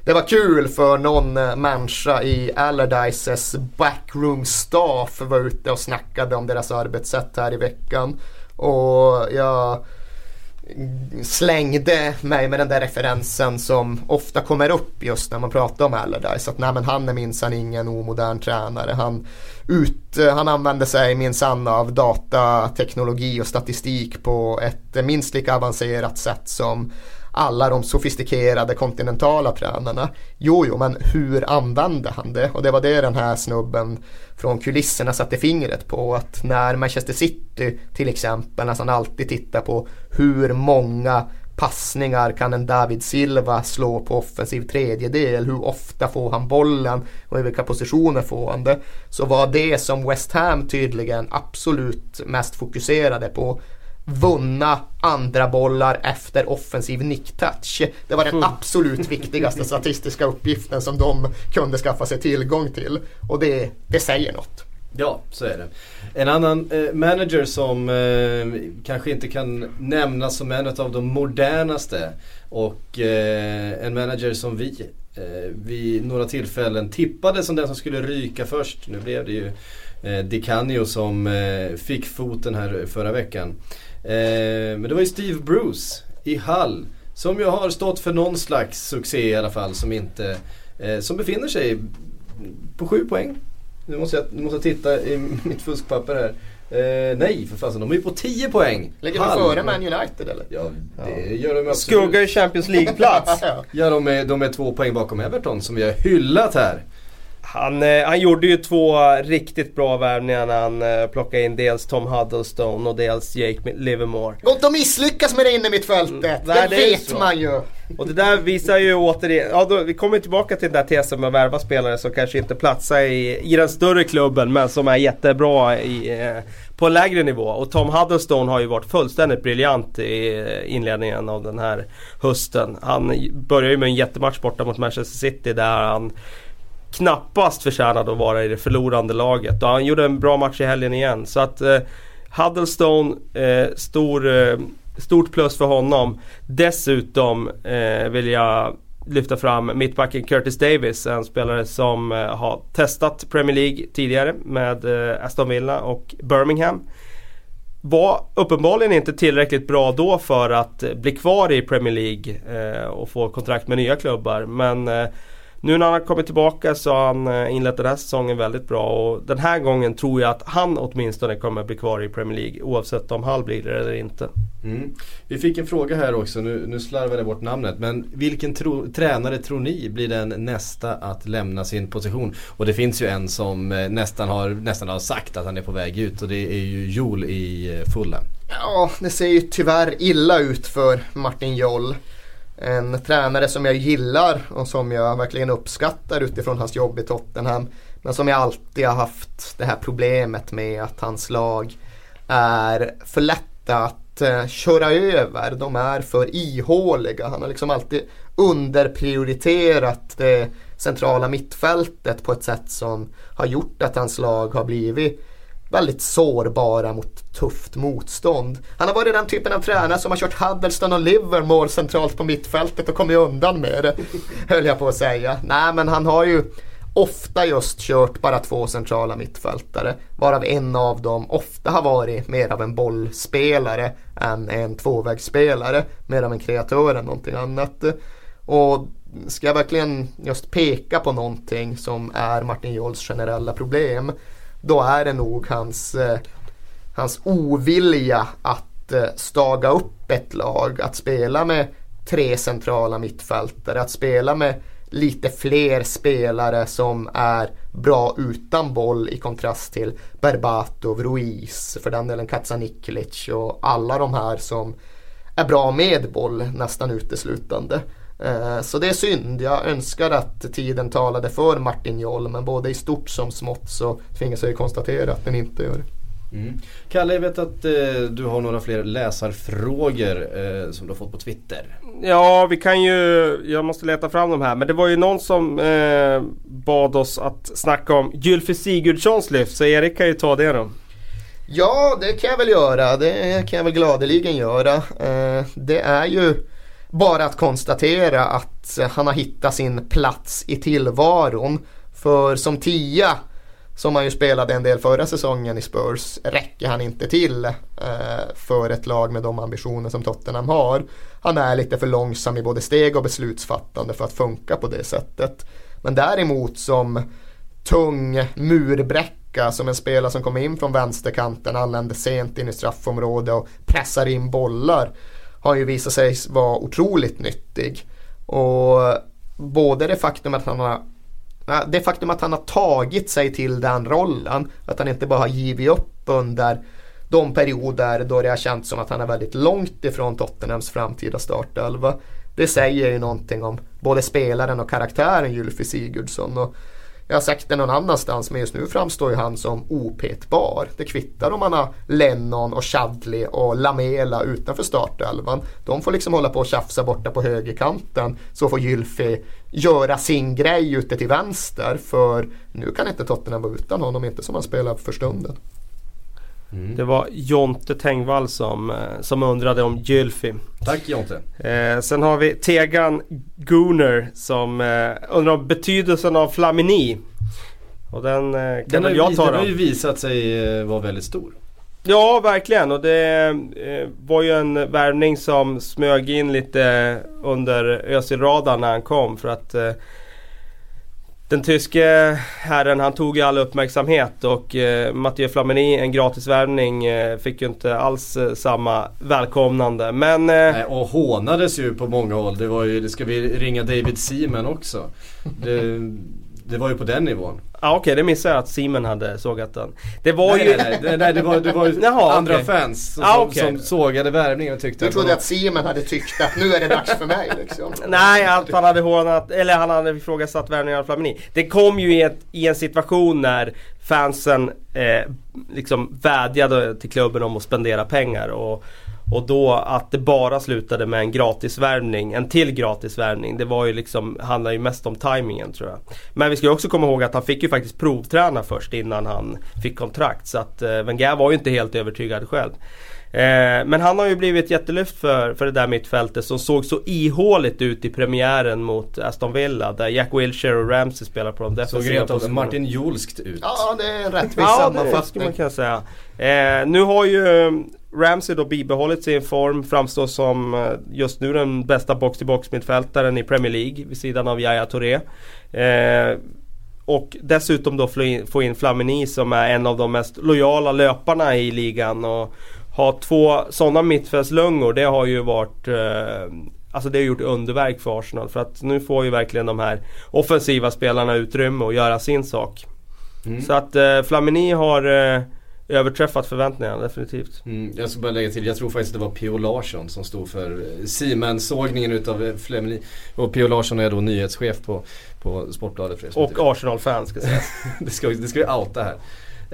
det var kul för någon eh, människa i Allardyces backroom staff var ute och snackade om deras arbetssätt här i veckan. Och jag slängde mig med den där referensen som ofta kommer upp just när man pratar om Allardyce. Att nej men han är minsann ingen omodern tränare. Han, ut, han använder sig minsann av datateknologi och statistik på ett minst lika avancerat sätt som alla de sofistikerade kontinentala tränarna. Jo, jo, men hur använde han det? Och det var det den här snubben från kulisserna satte fingret på. Att när Manchester City till exempel nästan alltid tittar på hur många passningar kan en David Silva slå på offensiv tredjedel? Hur ofta får han bollen och i vilka positioner får han det? Så var det som West Ham tydligen absolut mest fokuserade på vunna andra bollar efter offensiv nicktouch. Det var den mm. absolut viktigaste statistiska uppgiften som de kunde skaffa sig tillgång till. Och det, det säger något. Ja, så är det. En annan eh, manager som eh, kanske inte kan nämnas som en av de modernaste och eh, en manager som vi eh, vid några tillfällen tippade som den som skulle ryka först. Nu blev det ju eh, DiCanio som eh, fick foten här förra veckan. Eh, men det var ju Steve Bruce i Hall. Som ju har stått för någon slags succé i alla fall. Som inte, eh, som befinner sig på sju poäng. Nu måste jag, nu måste jag titta i mitt fuskpapper här. Eh, nej för fasen, de är ju på 10 poäng. Ligger de före Man United eller? Ja, det gör de absolut. Skuggar i Champions League-plats. ja, de är, de är två poäng bakom Everton som vi har hyllat här. Han, eh, han gjorde ju två riktigt bra värvningar när han eh, plockade in dels Tom Huddlestone och dels Jake Livermore. Inte att misslyckas med det inne i mittfältet. Mm, det, det vet man ju. Och det där visar ju återigen, ja då, vi kommer tillbaka till den där tesen med att värva spelare som kanske inte platsar i, i den större klubben men som är jättebra i, eh, på lägre nivå. Och Tom Huddlestone har ju varit fullständigt briljant i inledningen av den här hösten. Han började ju med en jättematch borta mot Manchester City där han knappast förtjänade att vara i det förlorande laget. Och han gjorde en bra match i helgen igen. Så att eh, Huddlestone, eh, stor, eh, stort plus för honom. Dessutom eh, vill jag lyfta fram mittbacken Curtis Davis. En spelare som eh, har testat Premier League tidigare med eh, Aston Villa och Birmingham. Var uppenbarligen inte tillräckligt bra då för att eh, bli kvar i Premier League eh, och få kontrakt med nya klubbar. Men eh, nu när han har kommit tillbaka så har han eh, inlett den här säsongen väldigt bra och den här gången tror jag att han åtminstone kommer bli kvar i Premier League oavsett om Hall blir det eller inte. Mm. Vi fick en fråga här också, nu, nu slarvade jag bort namnet. Men vilken tro, tränare tror ni blir den nästa att lämna sin position? Och det finns ju en som eh, nästan har, nästan har sagt att han är på väg ut och det är ju Joel i eh, Fulham. Ja, det ser ju tyvärr illa ut för Martin Joll. En tränare som jag gillar och som jag verkligen uppskattar utifrån hans jobb i Tottenham. Men som jag alltid har haft det här problemet med att hans lag är för lätta att uh, köra över. De är för ihåliga. Han har liksom alltid underprioriterat det centrala mittfältet på ett sätt som har gjort att hans lag har blivit väldigt sårbara mot tufft motstånd. Han har varit den typen av tränare som har kört Huddleston och Livermore centralt på mittfältet och kommit undan med det. Höll jag på att säga. Nej men han har ju ofta just kört bara två centrala mittfältare. Varav en av dem ofta har varit mer av en bollspelare än en tvåvägsspelare. Mer av en kreatör än någonting annat. Och ska jag verkligen just peka på någonting som är Martin Jols generella problem då är det nog hans, eh, hans ovilja att eh, staga upp ett lag, att spela med tre centrala mittfältare, att spela med lite fler spelare som är bra utan boll i kontrast till Berbatov, Ruiz, för den delen Katsaniklic och alla de här som är bra med boll nästan uteslutande. Eh, så det är synd. Jag önskar att tiden talade för Martin Joll men både i stort som smått så tvingas jag ju konstatera att den inte gör det. Mm. Kalle, jag vet att eh, du har några fler läsarfrågor eh, som du har fått på Twitter. Ja, vi kan ju... Jag måste leta fram de här. Men det var ju någon som eh, bad oss att snacka om Gylfi Sigurdssons lyft. Så Erik kan ju ta det då. Ja, det kan jag väl göra. Det kan jag väl gladeligen göra. Eh, det är ju bara att konstatera att eh, han har hittat sin plats i tillvaron. För som tia som han ju spelade en del förra säsongen i Spurs räcker han inte till eh, för ett lag med de ambitioner som Tottenham har. Han är lite för långsam i både steg och beslutsfattande för att funka på det sättet. Men däremot som tung murbräcka som en spelare som kommer in från vänsterkanten, anländer sent in i straffområdet och pressar in bollar har ju visat sig vara otroligt nyttig. Och både det faktum att han har det faktum att han har tagit sig till den rollen, att han inte bara har givit upp under de perioder då det har känts som att han är väldigt långt ifrån Tottenhams framtida startelva. Det säger ju någonting om både spelaren och karaktären Gylfi Sigurdsson. Och jag har sagt det någon annanstans men just nu framstår ju han som opetbar. Det kvittar om man har Lennon och Chadley och Lamela utanför startelvan. De får liksom hålla på och tjafsa borta på högerkanten. Så får Gylfi göra sin grej ute till vänster. För nu kan inte Tottenham vara utan honom, inte som han spelar för stunden. Mm. Det var Jonte Tengvall som, eh, som undrade om Gylfi. Tack Jonte. Eh, sen har vi Tegan Gooner som eh, undrar om betydelsen av Flamini. Och den eh, kan den väl jag ta Den har ju visat sig eh, vara väldigt stor. Ja, verkligen. Och det eh, var ju en värvning som smög in lite under Özil-radarn när han kom. För att den tyske herren han tog ju all uppmärksamhet och eh, Mathieu Flamini, en gratisvärvning, eh, fick ju inte alls eh, samma välkomnande. Men... Eh, Nej, och hånades ju på många håll. Det var ju, ska vi ringa David Seaman också? Det, det var ju på den nivån. Ja okej, okay, det missade jag att Simon hade sågat den. Det var nej, ju... Nej, nej, nej, det var, det var Jaha, andra okay. fans som, ah, okay. som sågade värvningen och tyckte Du trodde att, att Simon hade tyckt att nu är det dags för mig liksom. nej, att han hade hånat, eller han hade ifrågasatt värvningen av Flamini. Det kom ju i, ett, i en situation när fansen eh, liksom vädjade till klubben om att spendera pengar. Och och då att det bara slutade med en gratisvärvning, en till gratisvärvning. Det var ju liksom, handlar ju mest om tajmingen tror jag. Men vi ska ju också komma ihåg att han fick ju faktiskt provträna först innan han fick kontrakt. Så att eh, Wenger var ju inte helt övertygad själv. Eh, men han har ju blivit jättelyft för, för det där mittfältet som såg så ihåligt ut i premiären mot Aston Villa där Jack Wilshere och Ramsey spelar på de defensiva. Såg Martin Julskt ut. Ja, det är en rättvis ja, sammanfattning. Det skulle man kunna säga. Eh, nu har ju Ramsey då bibehållit sin form, framstår som eh, just nu den bästa box-till-box mittfältaren i Premier League vid sidan av Yahya Touré. Eh, och dessutom då få in Flamini som är en av de mest lojala löparna i ligan. Och ha två sådana mittfältslungor det har ju varit eh, Alltså det har gjort underverk för Arsenal för att nu får ju verkligen de här offensiva spelarna utrymme att göra sin sak. Mm. Så att eh, Flamini har eh, överträffat förväntningarna definitivt. Mm, jag ska bara lägga till, jag tror faktiskt det var P.O. Larsson som stod för Siemens-sågningen utav eh, Flemini. Och P.O. Larsson är då nyhetschef på, på Sportbladet. För och Arsenal-fan ska sägas. det, ska, det ska vi outa här.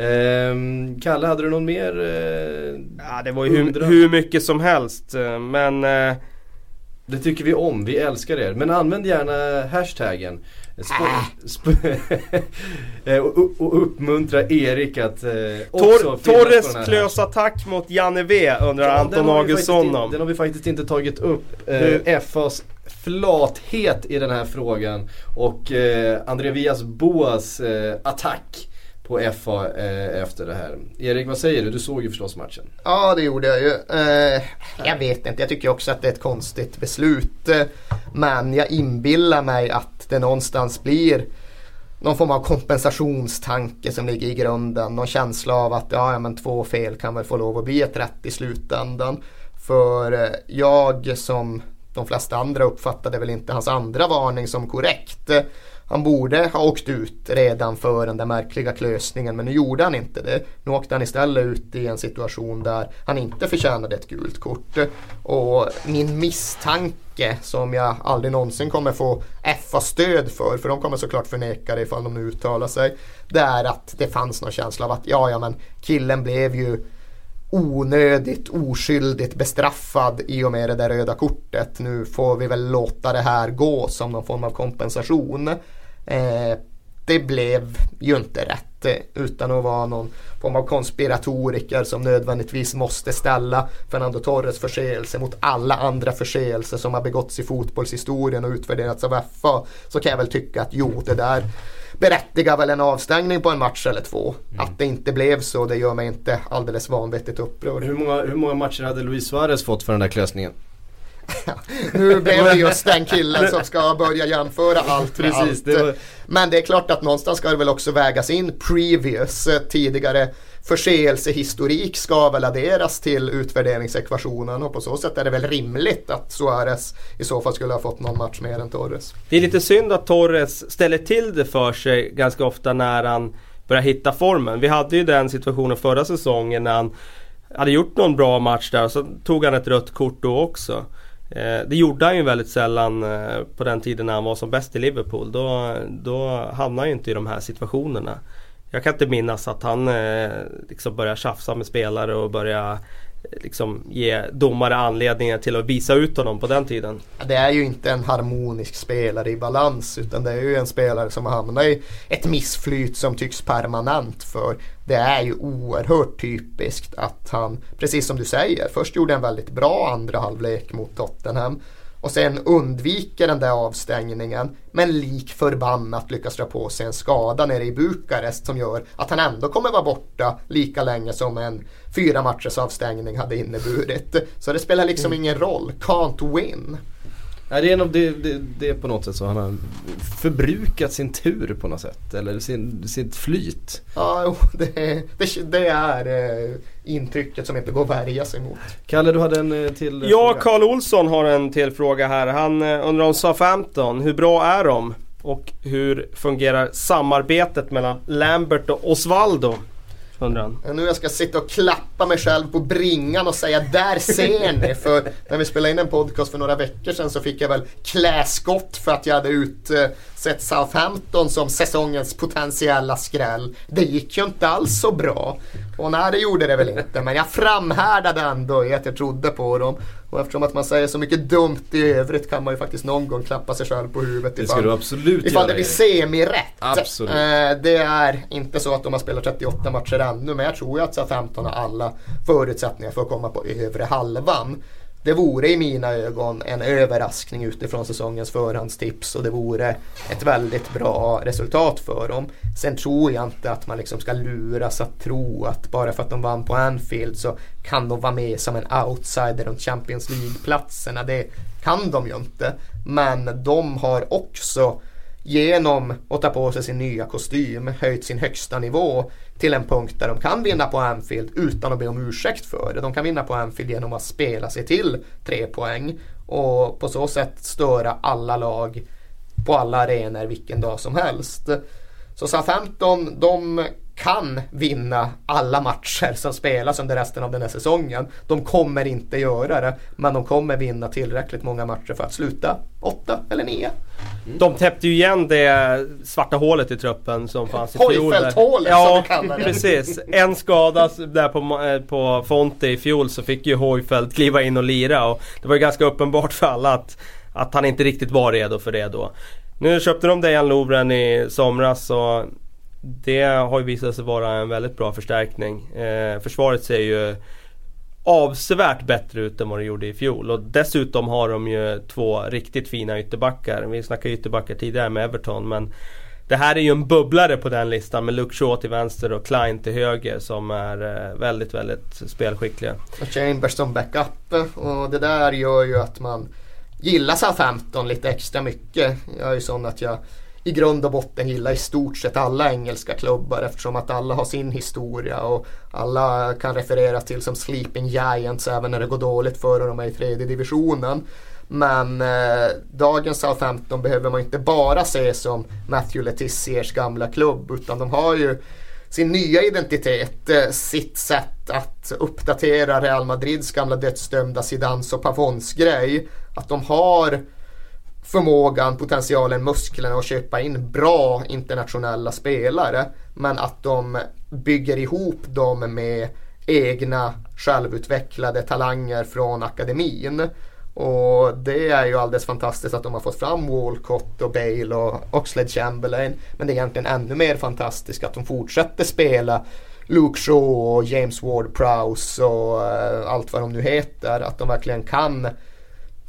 Ehm, Kalle, hade du någon mer? Eh, ja, det var ju hur, hur, mycket som helst. Eh, men eh, det tycker vi om, vi älskar er. Men använd gärna hashtaggen eh, och, och uppmuntra Erik att eh, Tor Torres klösattack mot Janne V undrar ja, Anton Augustsson om. Den har vi faktiskt inte tagit upp. Eh, FAs flathet i den här frågan och eh, Andreas Boas eh, attack på FA eh, efter det här. Erik, vad säger du? Du såg ju förstås matchen. Ja, det gjorde jag ju. Eh, jag vet inte, jag tycker också att det är ett konstigt beslut. Men jag inbillar mig att det någonstans blir någon form av kompensationstanke som ligger i grunden. Någon känsla av att ja, men två fel kan väl få lov att bli ett rätt i slutändan. För eh, jag som de flesta andra uppfattade väl inte hans andra varning som korrekt. Han borde ha åkt ut redan för den där märkliga klösningen men nu gjorde han inte det. Nu åkte han istället ut i en situation där han inte förtjänade ett gult kort. Och min misstanke som jag aldrig någonsin kommer få FA-stöd för, för de kommer såklart förneka det ifall de nu uttalar sig. Det är att det fanns någon känsla av att ja, ja men killen blev ju onödigt oskyldigt bestraffad i och med det där röda kortet. Nu får vi väl låta det här gå som någon form av kompensation. Eh, det blev ju inte rätt eh, utan att vara någon form av konspiratoriker som nödvändigtvis måste ställa Fernando Torres förseelse mot alla andra förseelser som har begåtts i fotbollshistorien och utvärderats av FA. Så kan jag väl tycka att jo, det där berättigar väl en avstängning på en match eller två. Mm. Att det inte blev så, det gör mig inte alldeles vanvettigt upprörd. Hur många, hur många matcher hade Luis Suarez fått för den där klösningen? nu blev det just den killen som ska börja jämföra allt med Precis, allt. Det var... Men det är klart att någonstans ska det väl också vägas in previous, eh, tidigare förseelsehistorik ska väl adderas till utvärderingsekvationen och på så sätt är det väl rimligt att Suarez i så fall skulle ha fått någon match mer än Torres. Det är lite synd att Torres ställer till det för sig ganska ofta när han börjar hitta formen. Vi hade ju den situationen förra säsongen när han hade gjort någon bra match där och så tog han ett rött kort då också. Eh, det gjorde han ju väldigt sällan eh, på den tiden när han var som bäst i Liverpool. Då, då hamnade han ju inte i de här situationerna. Jag kan inte minnas att han eh, liksom började tjafsa med spelare och började liksom ge domare anledningar till att visa ut honom på den tiden. Det är ju inte en harmonisk spelare i balans utan det är ju en spelare som har hamnat i ett missflyt som tycks permanent för det är ju oerhört typiskt att han, precis som du säger, först gjorde en väldigt bra andra halvlek mot Tottenham och sen undviker den där avstängningen men lik förbannat lyckas dra på sig en skada nere i Bukarest som gör att han ändå kommer vara borta lika länge som en fyra matchers avstängning hade inneburit. Så det spelar liksom mm. ingen roll. Can't win. Nej, det är nog det, det, det, är på något sätt så han har förbrukat sin tur på något sätt. Eller sin, sitt flyt. Ja, det, det, det är eh, intrycket som inte går att värja sig mot. Kalle, du hade en eh, till Ja, Karl Olsson har en till fråga här. Han eh, undrar om SA-15. Hur bra är de? Och hur fungerar samarbetet mellan Lambert och Osvaldo? Undrar han. Nu jag ska sitta och klappa mig själv på bringan och säga där ser ni. För när vi spelade in en podcast för några veckor sedan så fick jag väl kläskott för att jag hade utsett Southampton som säsongens potentiella skräll. Det gick ju inte alls så bra. Och nej, det gjorde det väl inte. Men jag framhärdade ändå i att jag trodde på dem. Och eftersom att man säger så mycket dumt i övrigt kan man ju faktiskt någon gång klappa sig själv på huvudet. Det ska du absolut ifall det blir semi-rätt. Absolut. Eh, det är inte så att de har spelat 38 matcher ännu men jag tror ju att SA-15 har alla förutsättningar för att komma på övre halvan. Det vore i mina ögon en överraskning utifrån säsongens förhandstips och det vore ett väldigt bra resultat för dem. Sen tror jag inte att man liksom ska luras att tro att bara för att de vann på Anfield så kan de vara med som en outsider runt Champions League-platserna. Det kan de ju inte. Men de har också genom att ta på sig sin nya kostym höjt sin högsta nivå till en punkt där de kan vinna på Anfield utan att be om ursäkt för det. De kan vinna på Anfield genom att spela sig till tre poäng och på så sätt störa alla lag på alla arenor vilken dag som helst. Så Southampton, de kan vinna alla matcher som spelas under resten av den här säsongen. De kommer inte göra det, men de kommer vinna tillräckligt många matcher för att sluta åtta eller nio. Mm. De täppte ju igen det svarta hålet i truppen som fanns i fjol. Hojfeldt-hålet ja, som vi kallar det. precis. En skada där på, eh, på Fonte i fjol så fick ju Hojfeldt kliva in och lira och det var ju ganska uppenbart för alla att, att han inte riktigt var redo för det då. Nu köpte de Dejan Lovren i somras och det har ju visat sig vara en väldigt bra förstärkning. Eh, försvaret ser ju avsevärt bättre ut än vad det gjorde i fjol. Och dessutom har de ju två riktigt fina ytterbackar. Vi snackade ytterbackar tidigare med Everton men det här är ju en bubblare på den listan med Luke Shaw till vänster och Klein till höger som är eh, väldigt, väldigt spelskickliga. Och Chambers som backup och det där gör ju att man gillar Southampton lite extra mycket. Jag är ju sån att jag i grund och botten gillar i stort sett alla engelska klubbar eftersom att alla har sin historia och alla kan refereras till som Sleeping Giants även när det går dåligt för dem i tredje divisionen. Men eh, dagens Southampton behöver man inte bara se som Matthew Letiziers gamla klubb utan de har ju sin nya identitet, eh, sitt sätt att uppdatera Real Madrids gamla dödsdömda Zidans och Pavons grej. Att de har förmågan, potentialen, musklerna att köpa in bra internationella spelare. Men att de bygger ihop dem med egna självutvecklade talanger från akademin. Och det är ju alldeles fantastiskt att de har fått fram Walcott och Bale och Oxlade Chamberlain. Men det är egentligen ännu mer fantastiskt att de fortsätter spela Luke Shaw och James Ward-Prowse och eh, allt vad de nu heter. Att de verkligen kan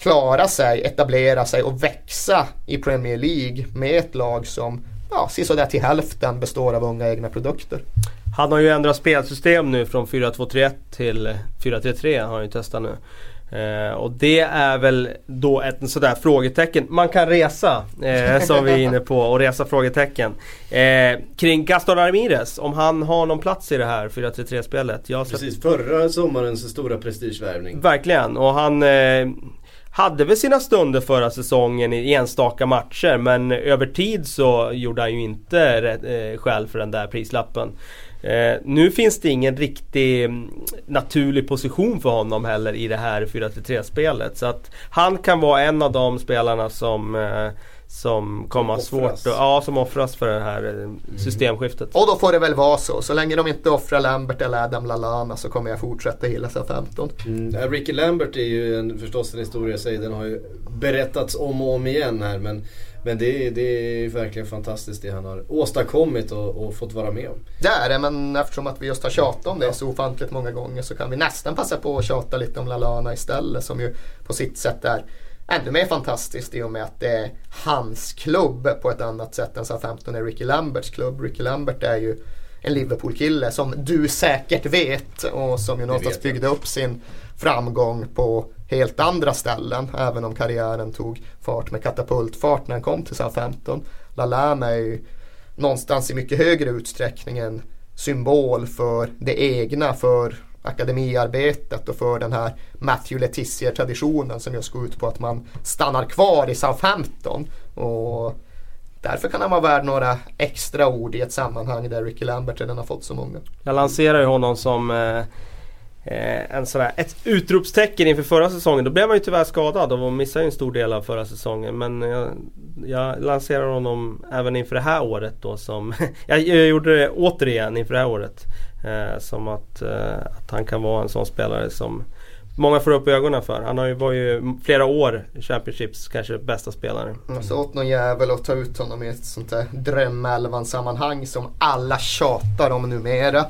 klara sig, etablera sig och växa i Premier League med ett lag som ja, sådär till hälften består av unga egna produkter. Han har ju ändrat spelsystem nu från 4-2-3-1 till 4-3-3 har han ju testat nu. Eh, och det är väl då ett sådär frågetecken man kan resa eh, som vi är inne på och resa frågetecken. Eh, kring Gaston Ramirez, om han har någon plats i det här 4-3-3 spelet. Jag Precis, sett... förra sommarens stora prestigevärvning. Verkligen och han eh, hade väl sina stunder förra säsongen i enstaka matcher men över tid så gjorde han ju inte eh, skäl för den där prislappen. Eh, nu finns det ingen riktig mm, naturlig position för honom heller i det här 4-3 spelet. Så att han kan vara en av de spelarna som eh, som kommer ha svårt att, ja, som offras för det här eh, mm. systemskiftet. Och då får det väl vara så. Så länge de inte offrar Lambert eller Adam Lallana så kommer jag fortsätta gilla SA-15. Mm. Ricky Lambert är ju en, förstås en historia i sig. Den har ju berättats om och om igen här. Men men det, det är verkligen fantastiskt det han har åstadkommit och, och, fått vara med om. Det är det, men eftersom att vi just har tjatat om det så ofantligt många gånger så kan vi nästan passa på att tjata lite om Lalana istället som ju på sitt sätt är ännu mer fantastiskt i och med att det är hans klubb på ett annat sätt än Southampton är Ricky Lamberts klubb. Ricky Lambert är ju en Liverpool-kille som du säkert vet och som ju någonstans byggde upp sin framgång på helt andra ställen. Även om karriären tog fart med katapultfart när han kom till Southampton. Lalana är ju någonstans i mycket högre utsträckning en symbol för det egna, för akademiarbetet och för den här Matthew Letizier-traditionen som just går ut på att man stannar kvar i Southampton. Och Därför kan han vara värd några extra ord i ett sammanhang där Ricky Lambert redan har fått så många. Jag lanserar ju honom som eh, eh en sådär, ett utropstecken inför förra säsongen. Då blev man ju tyvärr skadad och missade en stor del av förra säsongen. Men jag, jag lanserar honom även inför det här året då som jag, jag, gjorde det återigen inför det här året. Eh, som att, eh, att han kan vara en sån spelare som många får upp ögonen för. Han har ju, var ju flera år Championships kanske bästa spelare. Mm. Så åt någon jävel att ta ut honom i ett sånt där drömelvan-sammanhang som alla tjatar om numera.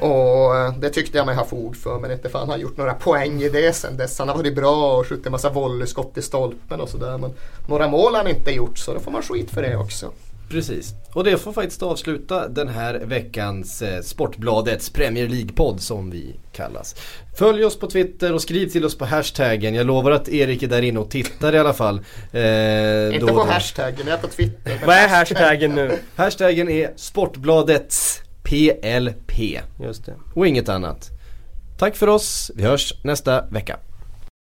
Och eh, det tyckte jag mig ha fog för men inte fan han har gjort några poäng i det sen dess. Han har varit bra och skjutit en massa volleyskott i stolpen och sådär. Men några mål har han inte gjort så då får man skit för det också. Precis. Och det får faktiskt avsluta den här veckans eh, Sportbladets Premier League-podd som vi kallas. Följ oss på Twitter och skriv till oss på hashtaggen. Jag lovar att Erik är där inne och tittar i alla fall. Eh, Inte på då. hashtaggen, jag är på Twitter. Vad är hashtaggen nu? Hashtaggen är Sportbladets PLP. Just det. Och inget annat. Tack för oss, vi hörs nästa vecka.